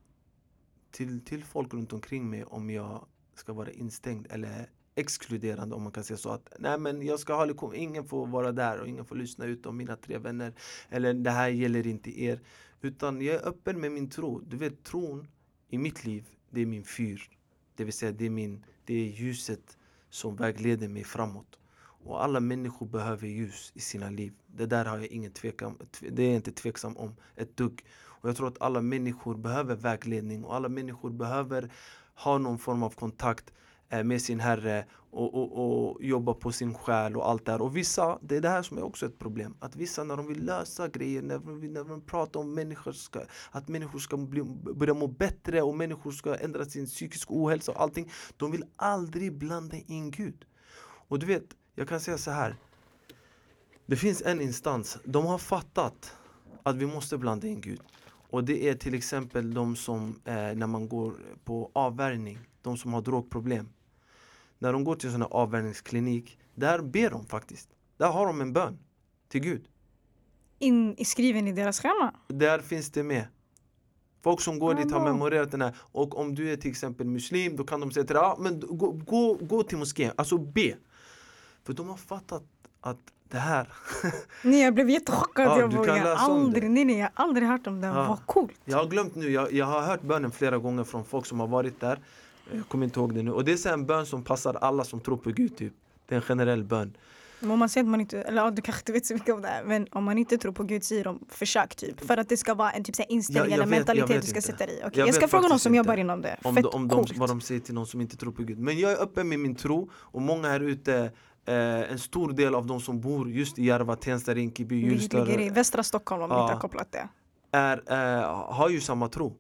till, till folk runt omkring mig om jag ska vara instängd eller exkluderande om man kan säga så att nej men jag ska ha lektion, ingen får vara där och ingen får lyssna utom mina tre vänner eller det här gäller inte er utan jag är öppen med min tro. Du vet tron i mitt liv, det är min fyr. Det vill säga det är, min, det är ljuset som vägleder mig framåt. Och alla människor behöver ljus i sina liv. Det där har jag ingen tvekan, det är jag inte tveksam om ett dugg. Och jag tror att alla människor behöver vägledning och alla människor behöver ha någon form av kontakt Eh, med sin herre och, och, och jobba på sin själ och allt det här. Och vissa, det är det här som är också ett problem. Att vissa när de vill lösa grejer, när de, vill, när de pratar om människor ska, att människor ska bli, börja må bättre och människor ska ändra sin psykiska ohälsa och allting. De vill aldrig blanda in Gud. Och du vet, jag kan säga så här. Det finns en instans, de har fattat att vi måste blanda in Gud. Och det är till exempel de som, eh, när man går på avvärjning, de som har drogproblem. När de går till en sån här avvärjningsklinik, där ber de faktiskt. Där har de en bön till Gud. In, skriven i deras schema? Där finns det med. Folk som går dit har memorerat den här och om du är till exempel muslim då kan de säga till dig, ah, men gå, gå, gå till moskén, alltså be. För de har fattat att det här, Nej, jag blev jättechockad. Ja, jag du kan jag aldrig, nej, nej, jag har aldrig hört om det. Ja. Vad coolt. jag har glömt nu, jag, jag har hört bönen flera gånger från folk som har varit där. Jag kommer inte ihåg det nu. Och det är så en bön som passar alla som tror på Gud typ. Det är en generell bön. Men om man säger att man inte, eller ja, du kanske inte vet så mycket om det här, men om man inte tror på Gud säger de försök typ. För att det ska vara en typ så inställning eller mentalitet du ska inte. sätta dig i. Okej, Jag Jag, ska fråga någon som inte. jobbar inom det. Om, Fett de, om de, vad de säger till någon som inte tror på Gud. Men jag är öppen med min tro och många här ute Eh, en stor del av de som bor just i Järva, Tensta, Rinkeby, Hjulsta västra Stockholm om Ja. inte har kopplat det. är, eh, har ju samma tro.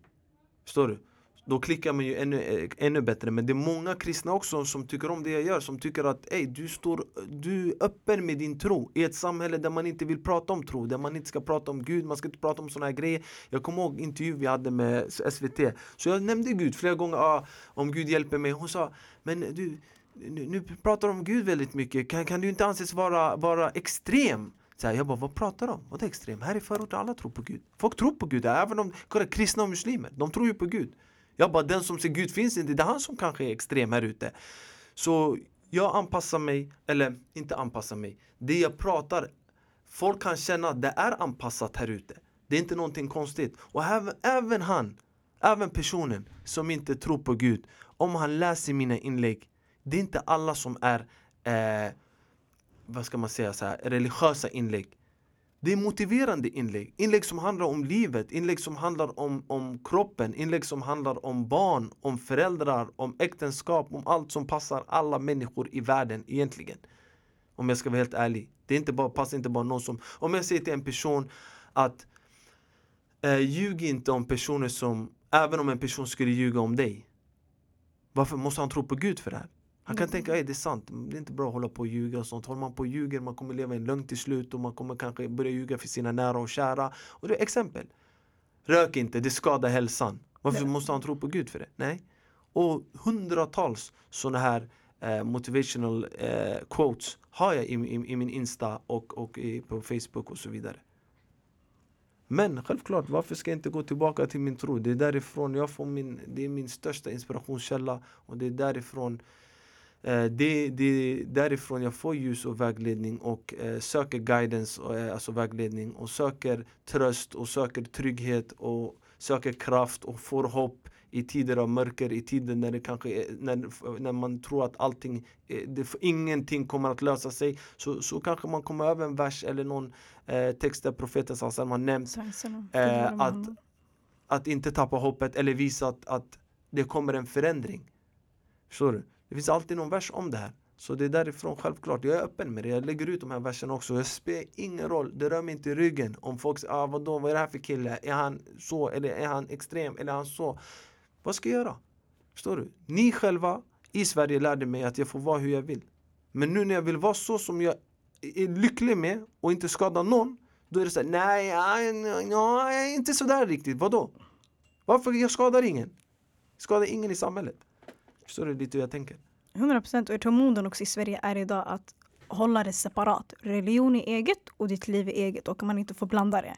Förstår du? Då klickar man ju ännu, eh, ännu bättre. Men det är många kristna också som tycker om det jag gör. Som tycker att Ej, du, står, du är öppen med din tro. I ett samhälle där man inte vill prata om tro. Där man inte ska prata om Gud. Man ska inte prata om sådana här grejer. Jag kommer ihåg intervju vi hade med SVT. Så jag nämnde Gud flera gånger. Ah, om Gud hjälper mig. Hon sa, men du, nu, nu pratar du om Gud väldigt mycket. Kan, kan du inte anses vara, vara extrem? Så här, jag bara, vad pratar de om? Vad är extrem? Här i förorten alla tror på Gud. Folk tror på Gud, även om kolla, kristna och muslimer. De tror ju på Gud. Jag bara, den som ser Gud finns inte, det är han som kanske är extrem här ute. Så jag anpassar mig, eller inte anpassar mig. Det jag pratar, folk kan känna att det är anpassat här ute. Det är inte någonting konstigt. Och även, även han, även personen som inte tror på Gud, om han läser mina inlägg, det är inte alla som är eh, vad ska man säga, så här, religiösa inlägg. Det är motiverande inlägg. Inlägg som handlar om livet, inlägg som handlar om, om kroppen, inlägg som handlar om barn, om föräldrar, om äktenskap, om allt som passar alla människor i världen egentligen. Om jag ska vara helt ärlig. Det är inte bara, passar inte bara någon som... Om jag säger till en person att eh, ljug inte om personer som... Även om en person skulle ljuga om dig. Varför måste han tro på Gud för det här? Han kan Mm. tänka, att det är sant, det är inte bra att hålla på och ljuga och sånt. Håller man på och ljuger, man kommer leva i en lögn till slut och man kommer kanske börja ljuga för sina nära och kära. Och det är exempel. Rök inte, det skadar hälsan. Varför Nej. måste han tro på Gud för det? Nej. Och hundratals sådana här eh, motivational eh, quotes har jag i, i, i min Insta och, och i, på Facebook och så vidare. Men självklart, varför ska jag inte gå tillbaka till min tro? Det är därifrån jag får min, det är min största inspirationskälla och det är därifrån det, det är därifrån jag får ljus och vägledning och eh, söker guidance, och, eh, alltså vägledning och söker tröst och söker trygghet och söker kraft och får hopp i tider av mörker, i tider när det kanske är, när, när man tror att allting, eh, det, ingenting kommer att lösa sig så, så kanske man kommer över en vers eller någon eh, text där profeten Sallam har nämnt Eh, att- att inte tappa hoppet eller visa att, att det kommer en förändring. Förstår du? Det finns alltid någon vers om det här. Så det är därifrån självklart. Jag är öppen med det. Jag lägger ut de här verserna också. Jag spelar ingen roll. Det rör mig inte i ryggen. Om folk säger ah, vadå, vad är det här för kille? Är han så? Eller är han extrem? Eller är han så? Vad ska jag göra? Förstår du? Ni själva i Sverige lärde mig att jag får vara hur jag vill. Men nu när jag vill vara så som jag är lycklig med och inte skada någon. Då är det såhär, nej, nej, nej, inte sådär riktigt. Vadå? Varför? Jag skadar ingen. Jag skadar ingen i samhället. Förstår du lite hur jag tänker? 100 procent. Och jag tror moden också i Sverige är idag att hålla det separat. Religion är eget och ditt liv är eget och man inte får blanda det.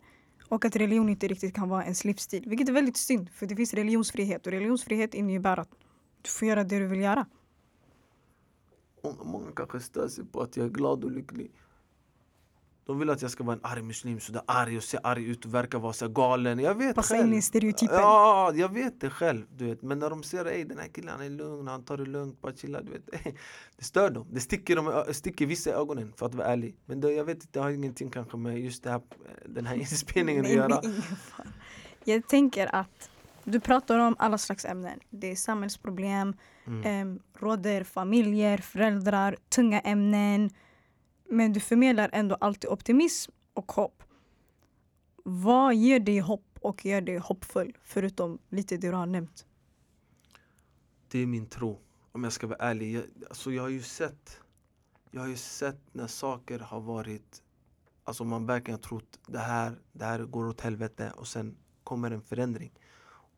Och att religion inte riktigt kan vara ens livsstil. Vilket är väldigt synd för det finns religionsfrihet och religionsfrihet innebär att du får göra det du vill göra. Många, kanske stör sig på att jag är glad och lycklig. De vill att jag ska vara en arg muslim, sådär arg och se arg ut och verka vara så galen. Jag vet Passa själv. in i stereotypen. Ja, jag vet det själv. Du vet. Men när de ser att den här killen han är lugn, han tar det lugnt, bara chillar. Du vet. Det stör dem. Det sticker, dem, sticker vissa i ögonen för att vara ärlig. Men det, jag vet inte, det har ingenting kanske med just det här, den här inspelningen att Nej, göra. ingen fara. Jag tänker att du pratar om alla slags ämnen. Det är samhällsproblem, Mm. em, råder familjer, föräldrar, tunga ämnen. Men du förmedlar ändå alltid optimism och hopp. Vad ger dig hopp och gör dig hoppfull? Förutom lite det du har nämnt. Det är min tro. Om jag ska vara ärlig. Jag, alltså jag har ju sett Jag har ju sett när saker har varit Alltså man verkligen har trott det här, det här går åt helvete och sen kommer en förändring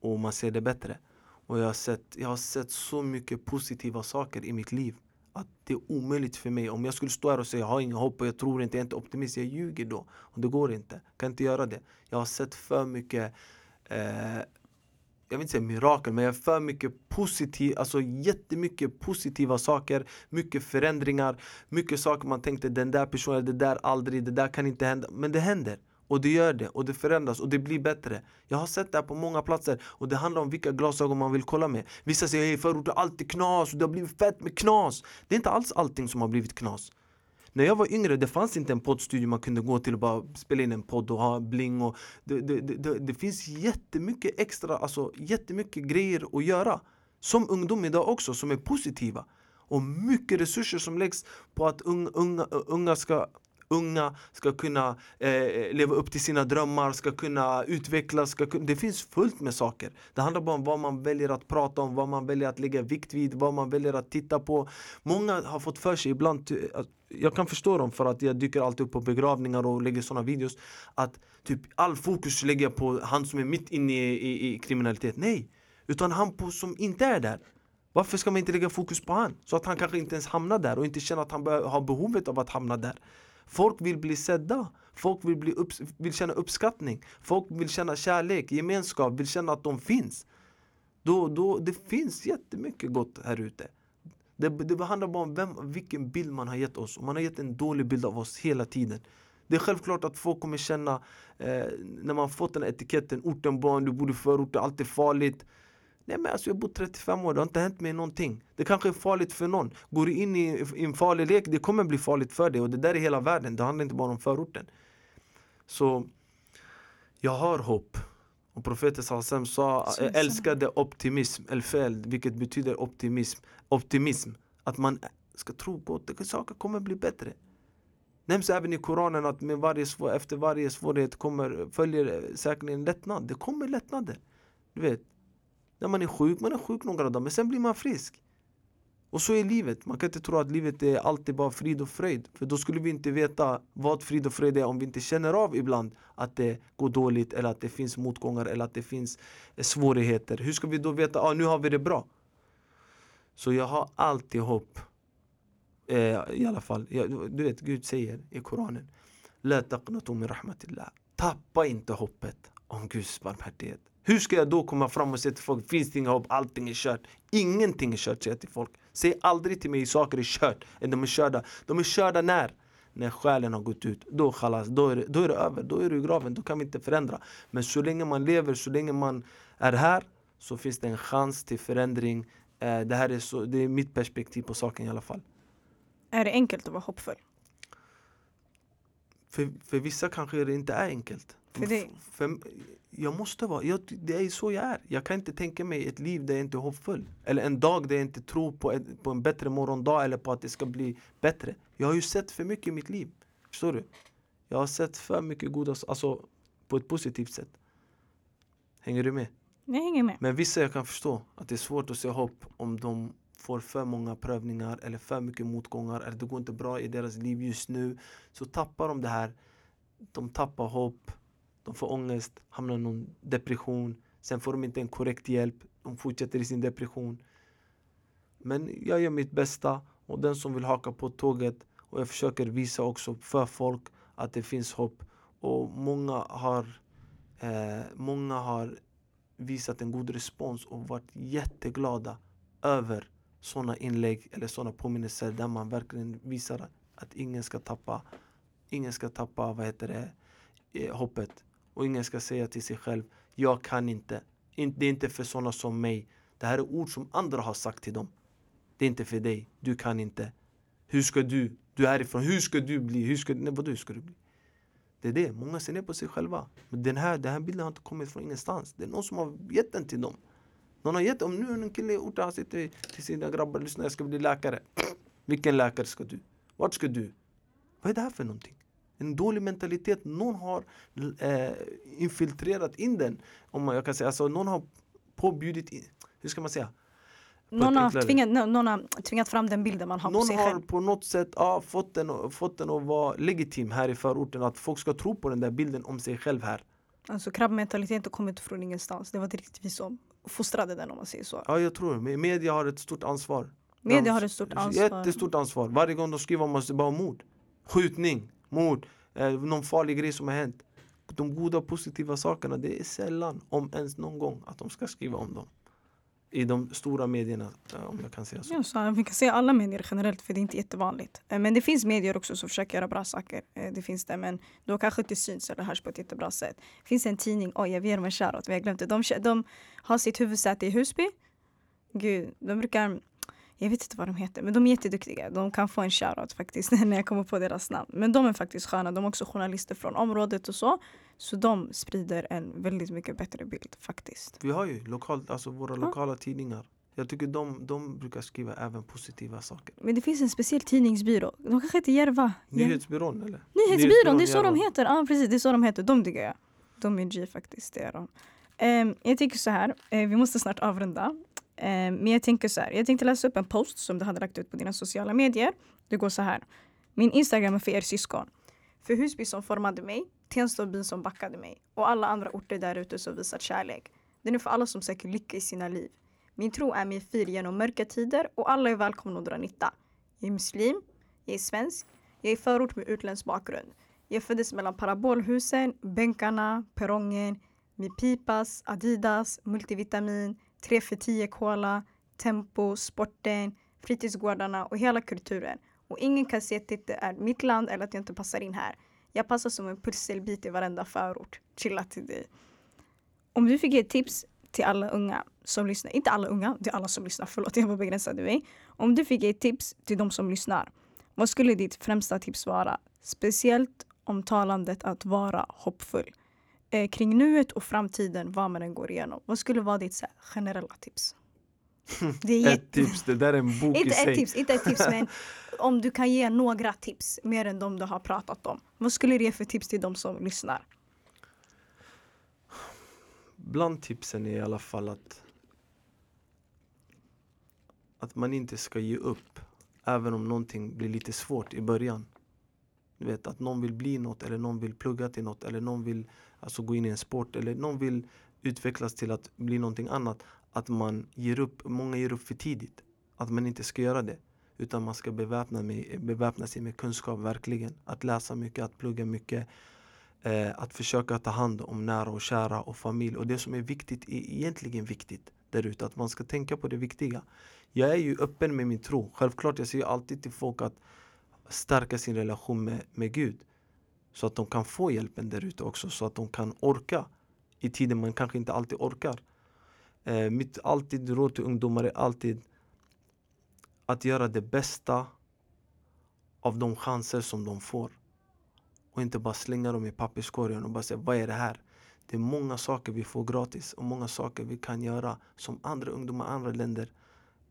och man ser det bättre. Och jag har sett, jag har sett så mycket positiva saker i mitt liv att det är omöjligt för mig. Om jag skulle stå här och säga jag har inget hopp och jag tror inte, jag är inte optimist, jag ljuger då. Och det går inte, Jag kan inte göra det. Jag har sett för mycket eh, jag vill inte säga mirakel, men jag har för mycket positiv, alltså jättemycket positiva saker, mycket förändringar, mycket saker man tänkte den där personen, det där aldrig, det där kan inte hända, men det händer. Och det gör det, och det förändras och det blir bättre. Jag har sett det här på många platser och det handlar om vilka glasögon man vill kolla med. Vissa säger att förorten är alltid knas och det har blivit fett med knas. Det är inte alls allting som har blivit knas. När jag var yngre det fanns inte en poddstudio man kunde gå till och bara spela in en podd och ha bling och det, det, det, det finns jättemycket extra, alltså jättemycket grejer att göra. Som ungdom idag också, som är positiva. Och mycket resurser som läggs på att unga, unga, unga ska unga ska kunna eh, leva upp till sina drömmar, ska kunna utvecklas. Ska kunna, det finns fullt med saker. Det handlar bara om vad man väljer att prata om, vad man väljer att lägga vikt vid, vad man väljer att titta på. Många har fått för sig ibland, jag kan förstå dem för att jag dyker alltid upp på begravningar och lägger sådana videos Att typ all fokus lägger jag på han som är mitt inne i, i, i kriminalitet Nej! Utan han på, som inte är där Varför ska man inte lägga fokus på han? Så att han kanske inte ens hamnar där och inte känner att han har behovet av att hamna där Folk vill bli sedda Folk vill, bli upp, vill känna uppskattning Folk vill känna kärlek, gemenskap, vill känna att de finns då, då, Det finns jättemycket gott här ute det, det handlar bara om vem, vilken bild man har gett oss. Och man har gett en dålig bild av oss hela tiden. Det är självklart att folk kommer känna eh, när man fått den här etiketten Ortenbarn, du bor i förorten, allt är farligt. Nej men alltså jag har bott 35 år, det har inte hänt mig någonting. Det kanske är farligt för någon. Går du in i, i en farlig lek, det kommer bli farligt för dig. Och det där är hela världen, det handlar inte bara om förorten. Så jag har hopp. Och profeten Salsam sa, jag älskade optimism, el vilket betyder optimism. Optimism, att man ska tro på att saker kommer bli bättre. Nämns även i Koranen att med varje svår, efter varje svårighet kommer, följer säkerligen lättnad. Det kommer lättnader. Du vet, när man är sjuk, man är sjuk några dagar men sen blir man frisk. Och så är livet. Man kan inte tro att livet är alltid bara frid och fröjd. För då skulle vi inte veta vad frid och fröjd är om vi inte känner av ibland att det går dåligt eller att det finns motgångar eller att det finns eh, svårigheter. Hur ska vi då veta att ah, nu har vi det bra? Så jag har alltid hopp. Eh, I alla fall, jag, du vet Gud säger i Koranen La taqnatu min rahmatillah Tappa inte hoppet om Guds barmhärtighet hur ska jag då komma fram och säga till folk, finns det inga hopp, allting är kört. Ingenting är kört, säger jag till folk. Säg aldrig till mig saker är kört, de är körda. De är körda när? När själen har gått ut, då chalas, då är, det, då är det över, då är du i graven, då kan vi inte förändra. Men så länge man lever, så länge man är här, så finns det en chans till förändring. Eh, det här är, så, det är mitt perspektiv på saken i alla fall. Är det enkelt att vara hoppfull? För, för vissa kanske det inte är enkelt. För det... för, jag måste vara, jag, det är så jag är. Jag kan inte tänka mig ett liv där jag inte är hoppfull. Eller en dag där jag inte tror på, ett, på en bättre morgondag eller på att det ska bli bättre. Jag har ju sett för mycket i mitt liv. Förstår du? Jag har sett för mycket goda, alltså på ett positivt sätt. Hänger du med? Jag hänger med. Men vissa jag kan förstå att det är svårt att se hopp om de får för många prövningar eller för mycket motgångar eller det går inte bra i deras liv just nu. Så tappar de det här. De tappar hopp de får ångest, hamnar i någon depression. Sen får de inte en korrekt hjälp. De fortsätter i sin depression. Men jag gör mitt bästa och den som vill haka på tåget och jag försöker visa också för folk att det finns hopp. Och många har, eh, många har visat en god respons och varit jätteglada över sådana inlägg eller sådana påminnelser där man verkligen visar att ingen ska tappa, ingen ska tappa vad heter det, eh, hoppet. Och ingen ska säga till sig själv Jag kan inte. Det är inte för sådana som mig. Det här är ord som andra har sagt till dem. Det är inte för dig. Du kan inte. Hur ska du? Du är härifrån. Hur ska du bli? Hur ska, nej, vadå, hur ska du bli? Det är det. Många ser ner på sig själva. Men den här, den här bilden har inte kommit från ingenstans. Det är någon som har gett den till dem. Någon har gett, om nu en kille i orten han sitter till sina grabbar lyssna jag ska bli läkare. Vilken läkare ska du? Vart ska du? Vad är det här för någonting? En dålig mentalitet. Någon har eh, infiltrerat in den. Om man, jag kan säga. Alltså, någon har påbjudit, in, hur ska man säga? Någon har, tvingat, någon har tvingat fram den bilden man har någon på sig själv. Någon har på något sätt ja, fått, den, fått den att vara legitim här i förorten. Att folk ska tro på den där bilden om sig själv här. Alltså krabbmentaliteten kommer inte från ingenstans. Det var direkt vi som fostrade den om man säger så. Ja jag tror Media har ett stort ansvar. Media har ett stort ansvar. Jättestort ansvar. Varje gång de skriver om oss, det bara mord. Skjutning, mord, eh, någon farlig grej som har hänt. de goda positiva sakerna, det är sällan, om ens någon gång, att de ska skriva om dem. I de stora medierna, eh, om jag kan säga så. Ja, så eh, vi kan säga alla medier generellt för det är inte jättevanligt. Eh, men det finns medier också som försöker göra bra saker. Det finns det men då kanske inte syns eller hörs på ett jättebra sätt. Det finns en tidning, oj jag ger dem en shoutout, vi har glömt det. De, de har sitt huvudsäte i Husby. Gud, de brukar, jag vet inte vad de heter men de är jätteduktiga. De kan få en shoutout faktiskt när jag kommer på deras namn. Men de är faktiskt sköna, de är också journalister från området och så. Så de sprider en väldigt mycket bättre bild faktiskt. Vi har ju lokalt, alltså våra lokala tidningar. Jag tycker de, de brukar skriva även positiva saker. Men det finns en speciell tidningsbyrå. De kanske heter Järva. Nyhetsbyrån eller? Nyhetsbyrån, det är så de Järva. heter. Ja precis, det är så de heter. De tycker jag. De är G faktiskt, det är de. Ehm, jag tänker så här, eh, vi måste snart avrunda. Ehm, men jag tänker så här, jag tänkte läsa upp en post som du hade lagt ut på dina sociala medier. Det går så här. Min Instagram är för er syskon. För Husby som formade mig, Tensta och byn som backade mig och alla andra orter där ute som visat kärlek. Den är för alla som söker lycka i sina liv. Min tro är min fyr genom mörka tider och alla är välkomna att dra nytta. Jag är muslim, jag är svensk, jag är förort med utländsk bakgrund. Jag föddes mellan parabolhusen, bänkarna, perrongen, med pipas, Adidas, multivitamin, 3 för 10 cola, tempo, sporten, fritidsgårdarna och hela kulturen. Och ingen kan se att det inte är mitt land eller att jag inte passar in här. Jag passar som en pusselbit i varenda förort. Chilla till dig. Om du fick ge ett tips till alla unga som lyssnar, inte alla unga, till alla som lyssnar, förlåt jag var begränsad mig. Om du fick ge ett tips till de som lyssnar, vad skulle ditt främsta tips vara? Speciellt om talandet att vara hoppfull. Eh, kring nuet och framtiden, vad man än går igenom. Vad skulle vara ditt så här, generella tips? Det är Ett tips, det där är en bok i inte sig. ett tips, inte ett tips men om du kan ge några tips mer än de du har pratat om. Vad skulle du ge för tips till de som lyssnar? Bland tipsen är i alla fall att att man inte ska ge upp även om någonting blir lite svårt i början. Du vet att någon vill bli något eller någon vill plugga till något eller någon vill alltså, gå in i en sport eller någon vill utvecklas till att bli någonting annat. Att man ger upp, många ger upp för tidigt. Att man inte ska göra det. Utan man ska beväpna, med, beväpna sig med kunskap verkligen. Att läsa mycket, att plugga mycket. Eh, att försöka ta hand om nära och kära och familj. Och det som är viktigt är egentligen viktigt där ute. Att man ska tänka på det viktiga. Jag är ju öppen med min tro. Självklart, jag säger alltid till folk att stärka sin relation med, med Gud. Så att de kan få hjälpen där ute också. Så att de kan orka i tider man kanske inte alltid orkar. Eh, mitt alltid råd till ungdomar är alltid att göra det bästa av de chanser som de får. Och inte bara slänga dem i papperskorgen och bara säga vad är det här? Det är många saker vi får gratis och många saker vi kan göra som andra ungdomar i andra länder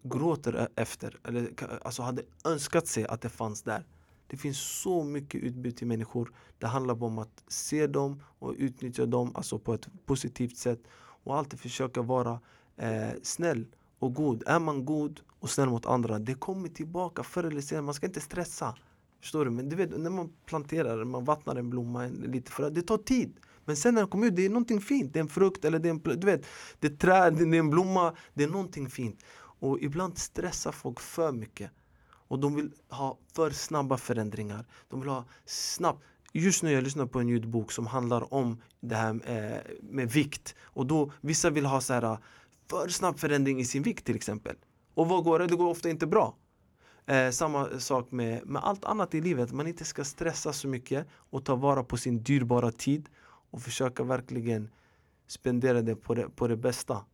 gråter e-, efter. Eller alltså hade önskat sig att det fanns där. Det finns så mycket utbud till människor. Det handlar bara om att se dem och utnyttja dem alltså på ett positivt sätt. Och alltid försöka vara eh, snäll och god. Är man god och snäll mot andra, det kommer tillbaka förr eller senare. Man ska inte stressa. Förstår du? Men du vet, när man planterar, man vattnar en blomma en, lite frö, det tar tid. Men sen när den kommer ut, det är någonting fint. Det är en frukt eller det är en, du vet, det är ett träd, det är en blomma. Det är någonting fint. Och ibland stressar folk för mycket. Och de vill ha för snabba förändringar. De vill ha snabbt. Just nu jag lyssnar på en ljudbok som handlar om det här med, med vikt. Och då, vissa vill ha så här eh, för snabb förändring i sin vikt till exempel. Och vad går det? Det går ofta inte bra. Eh, samma sak med, med allt annat i livet. Man inte ska stressa så mycket och ta vara på sin dyrbara tid och försöka verkligen spendera det på det, på det bästa.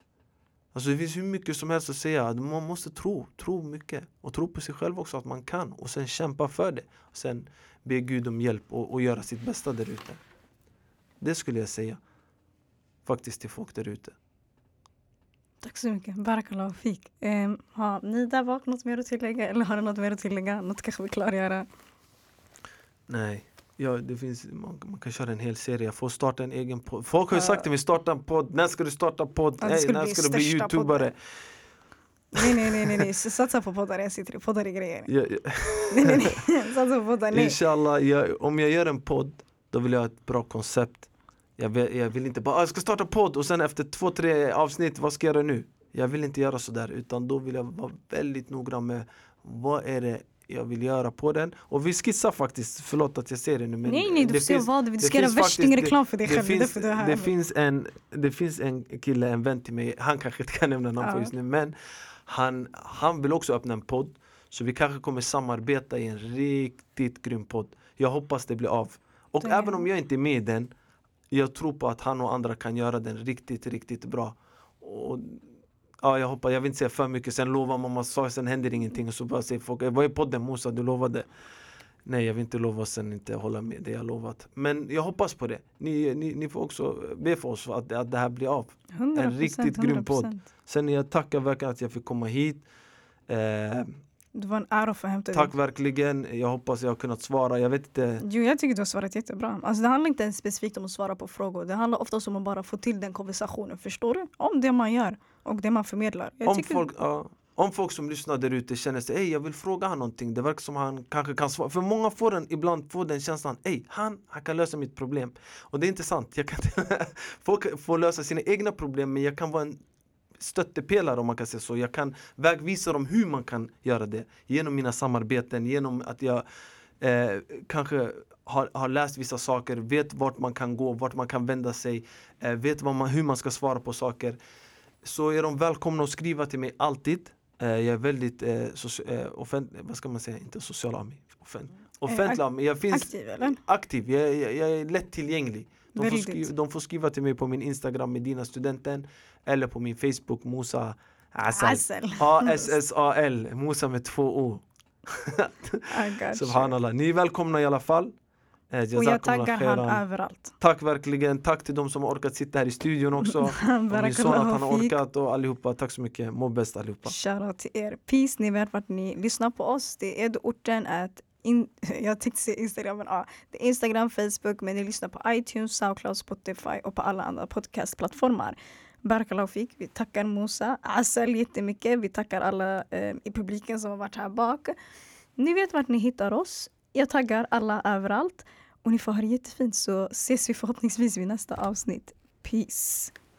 Alltså det finns hur mycket som helst att säga. Man måste tro, tro mycket. Och tro på sig själv också att man kan. Och sen kämpa för det. Och sen be Gud om hjälp och, och göra sitt bästa där ute. Det skulle jag säga. Faktiskt till folk där ute. Tack så mycket. Barakallah fik. Um, har ni där bak något mer att tillägga? Eller har du något mer att tillägga? Något kanske vi klargöra? Nej. Ja, det finns, man, man kan köra en hel serie. Jag får starta en egen podd. Folk har ju sagt till mig, starta en podd. När ska du starta podd? Ja, skulle när ska du bli youtubare? podden. Nej, nej, nej, nej, nej. Satsa på poddar. Jag sitter i poddar i grejer. Ja, ja. Nej, nej, nej. Satsa på poddar. Nej. Inshallah, jag, om jag gör en podd, då vill jag ha ett bra koncept. Jag vill, jag vill inte bara, "Ah, jag ska starta podd och sen efter två, tre avsnitt, vad ska jag göra nu? Jag vill inte göra sådär, utan då vill jag vara väldigt noggrann med vad är det jag vill göra på den. Och vi skissar faktiskt, förlåt att jag säger det nu men nej nej, du får det finns, vad du vill. Du det ska göra faktiskt- värstingreklam för dig det själv. Det finns, här. det, finns en, det finns en kille, en vän till mig, han kanske inte kan nämna namn på Ja. just nu men han, han vill också öppna en podd så vi kanske kommer samarbeta i en riktigt grym podd. Jag hoppas det blir av. Och Det- även om jag inte är med i den, jag tror på att han och andra kan göra den riktigt, riktigt bra. Och, ja, jag hoppas, jag vill inte säga för mycket, sen lovar man massa sen händer ingenting och så bara säger folk Vad är podden Musa, du lovade? Nej jag vill inte lova och sen inte hålla med det jag lovat. Men jag hoppas på det. Ni, ni, ni får också be för oss att, att det här blir av. 100%, en riktigt grym podd. 100%. Sen jag tackar verkligen att jag fick komma hit. Eh, Det var en ära att få hämta tack dig. verkligen. Jag hoppas jag har kunnat svara. Jag vet inte. Jo, jag tycker du har svarat jättebra. Alltså, det handlar inte ens specifikt om att svara på frågor. Det handlar oftast om att bara få till den konversationen. Förstår du? Om det man gör och det man förmedlar. Jag Om tycker, folk, ja, om folk som lyssnar där ute känner sig, "Ey, jag vill fråga han någonting. Det verkar som han kanske kan svara. För många får den, ibland får den känslan, Ey, han, han kan lösa mitt problem. Och det är inte sant. Jag kan inte, folk får lösa sina egna problem men jag kan vara en stöttepelare om man kan säga så. Jag kan vägvisa dem hur man kan göra det. Genom mina samarbeten, genom att jag eh, kanske har, har läst vissa saker, vet vart man kan gå, vart man kan vända sig, eh, vet man, hur man ska svara på saker. Så är de välkomna att skriva till mig alltid. Eh, jag är väldigt eh, soci- eh, offent, vad ska man säga, inte social av mig. Offent, offentlig av mig. Jag finns aktiv eller? aktiv, jag, jag, jag är lättillgänglig. De får, skriva, de får skriva till mig på min Instagram Medina studenten eller på min Facebook Musa Asal. A-S-S-A-L, Musa med två O. You. Subhanallah. Ni är välkomna i alla fall. Eh, Och jag taggar han överallt. Tack verkligen. Tack till de som har orkat sitta här i studion också. Och min son att han har orkat och allihopa. Tack så mycket. Må bäst allihopa. Shoutout till er. Peace, ni vet vart ni lyssnar på oss. Det är Edorten att in, jag tänkte säga Instagram, men ja. Det är Instagram, Facebook, men ni lyssnar på iTunes, Soundcloud, Spotify och på alla andra podcastplattformar. Barakallahu fik. Vi tackar Musa, Asel jättemycket. Vi tackar alla eh, i publiken som har varit här bak. Ni vet vart ni hittar oss. Jag taggar alla överallt. Och ni får ha det jättefint så ses vi förhoppningsvis vid nästa avsnitt. Peace.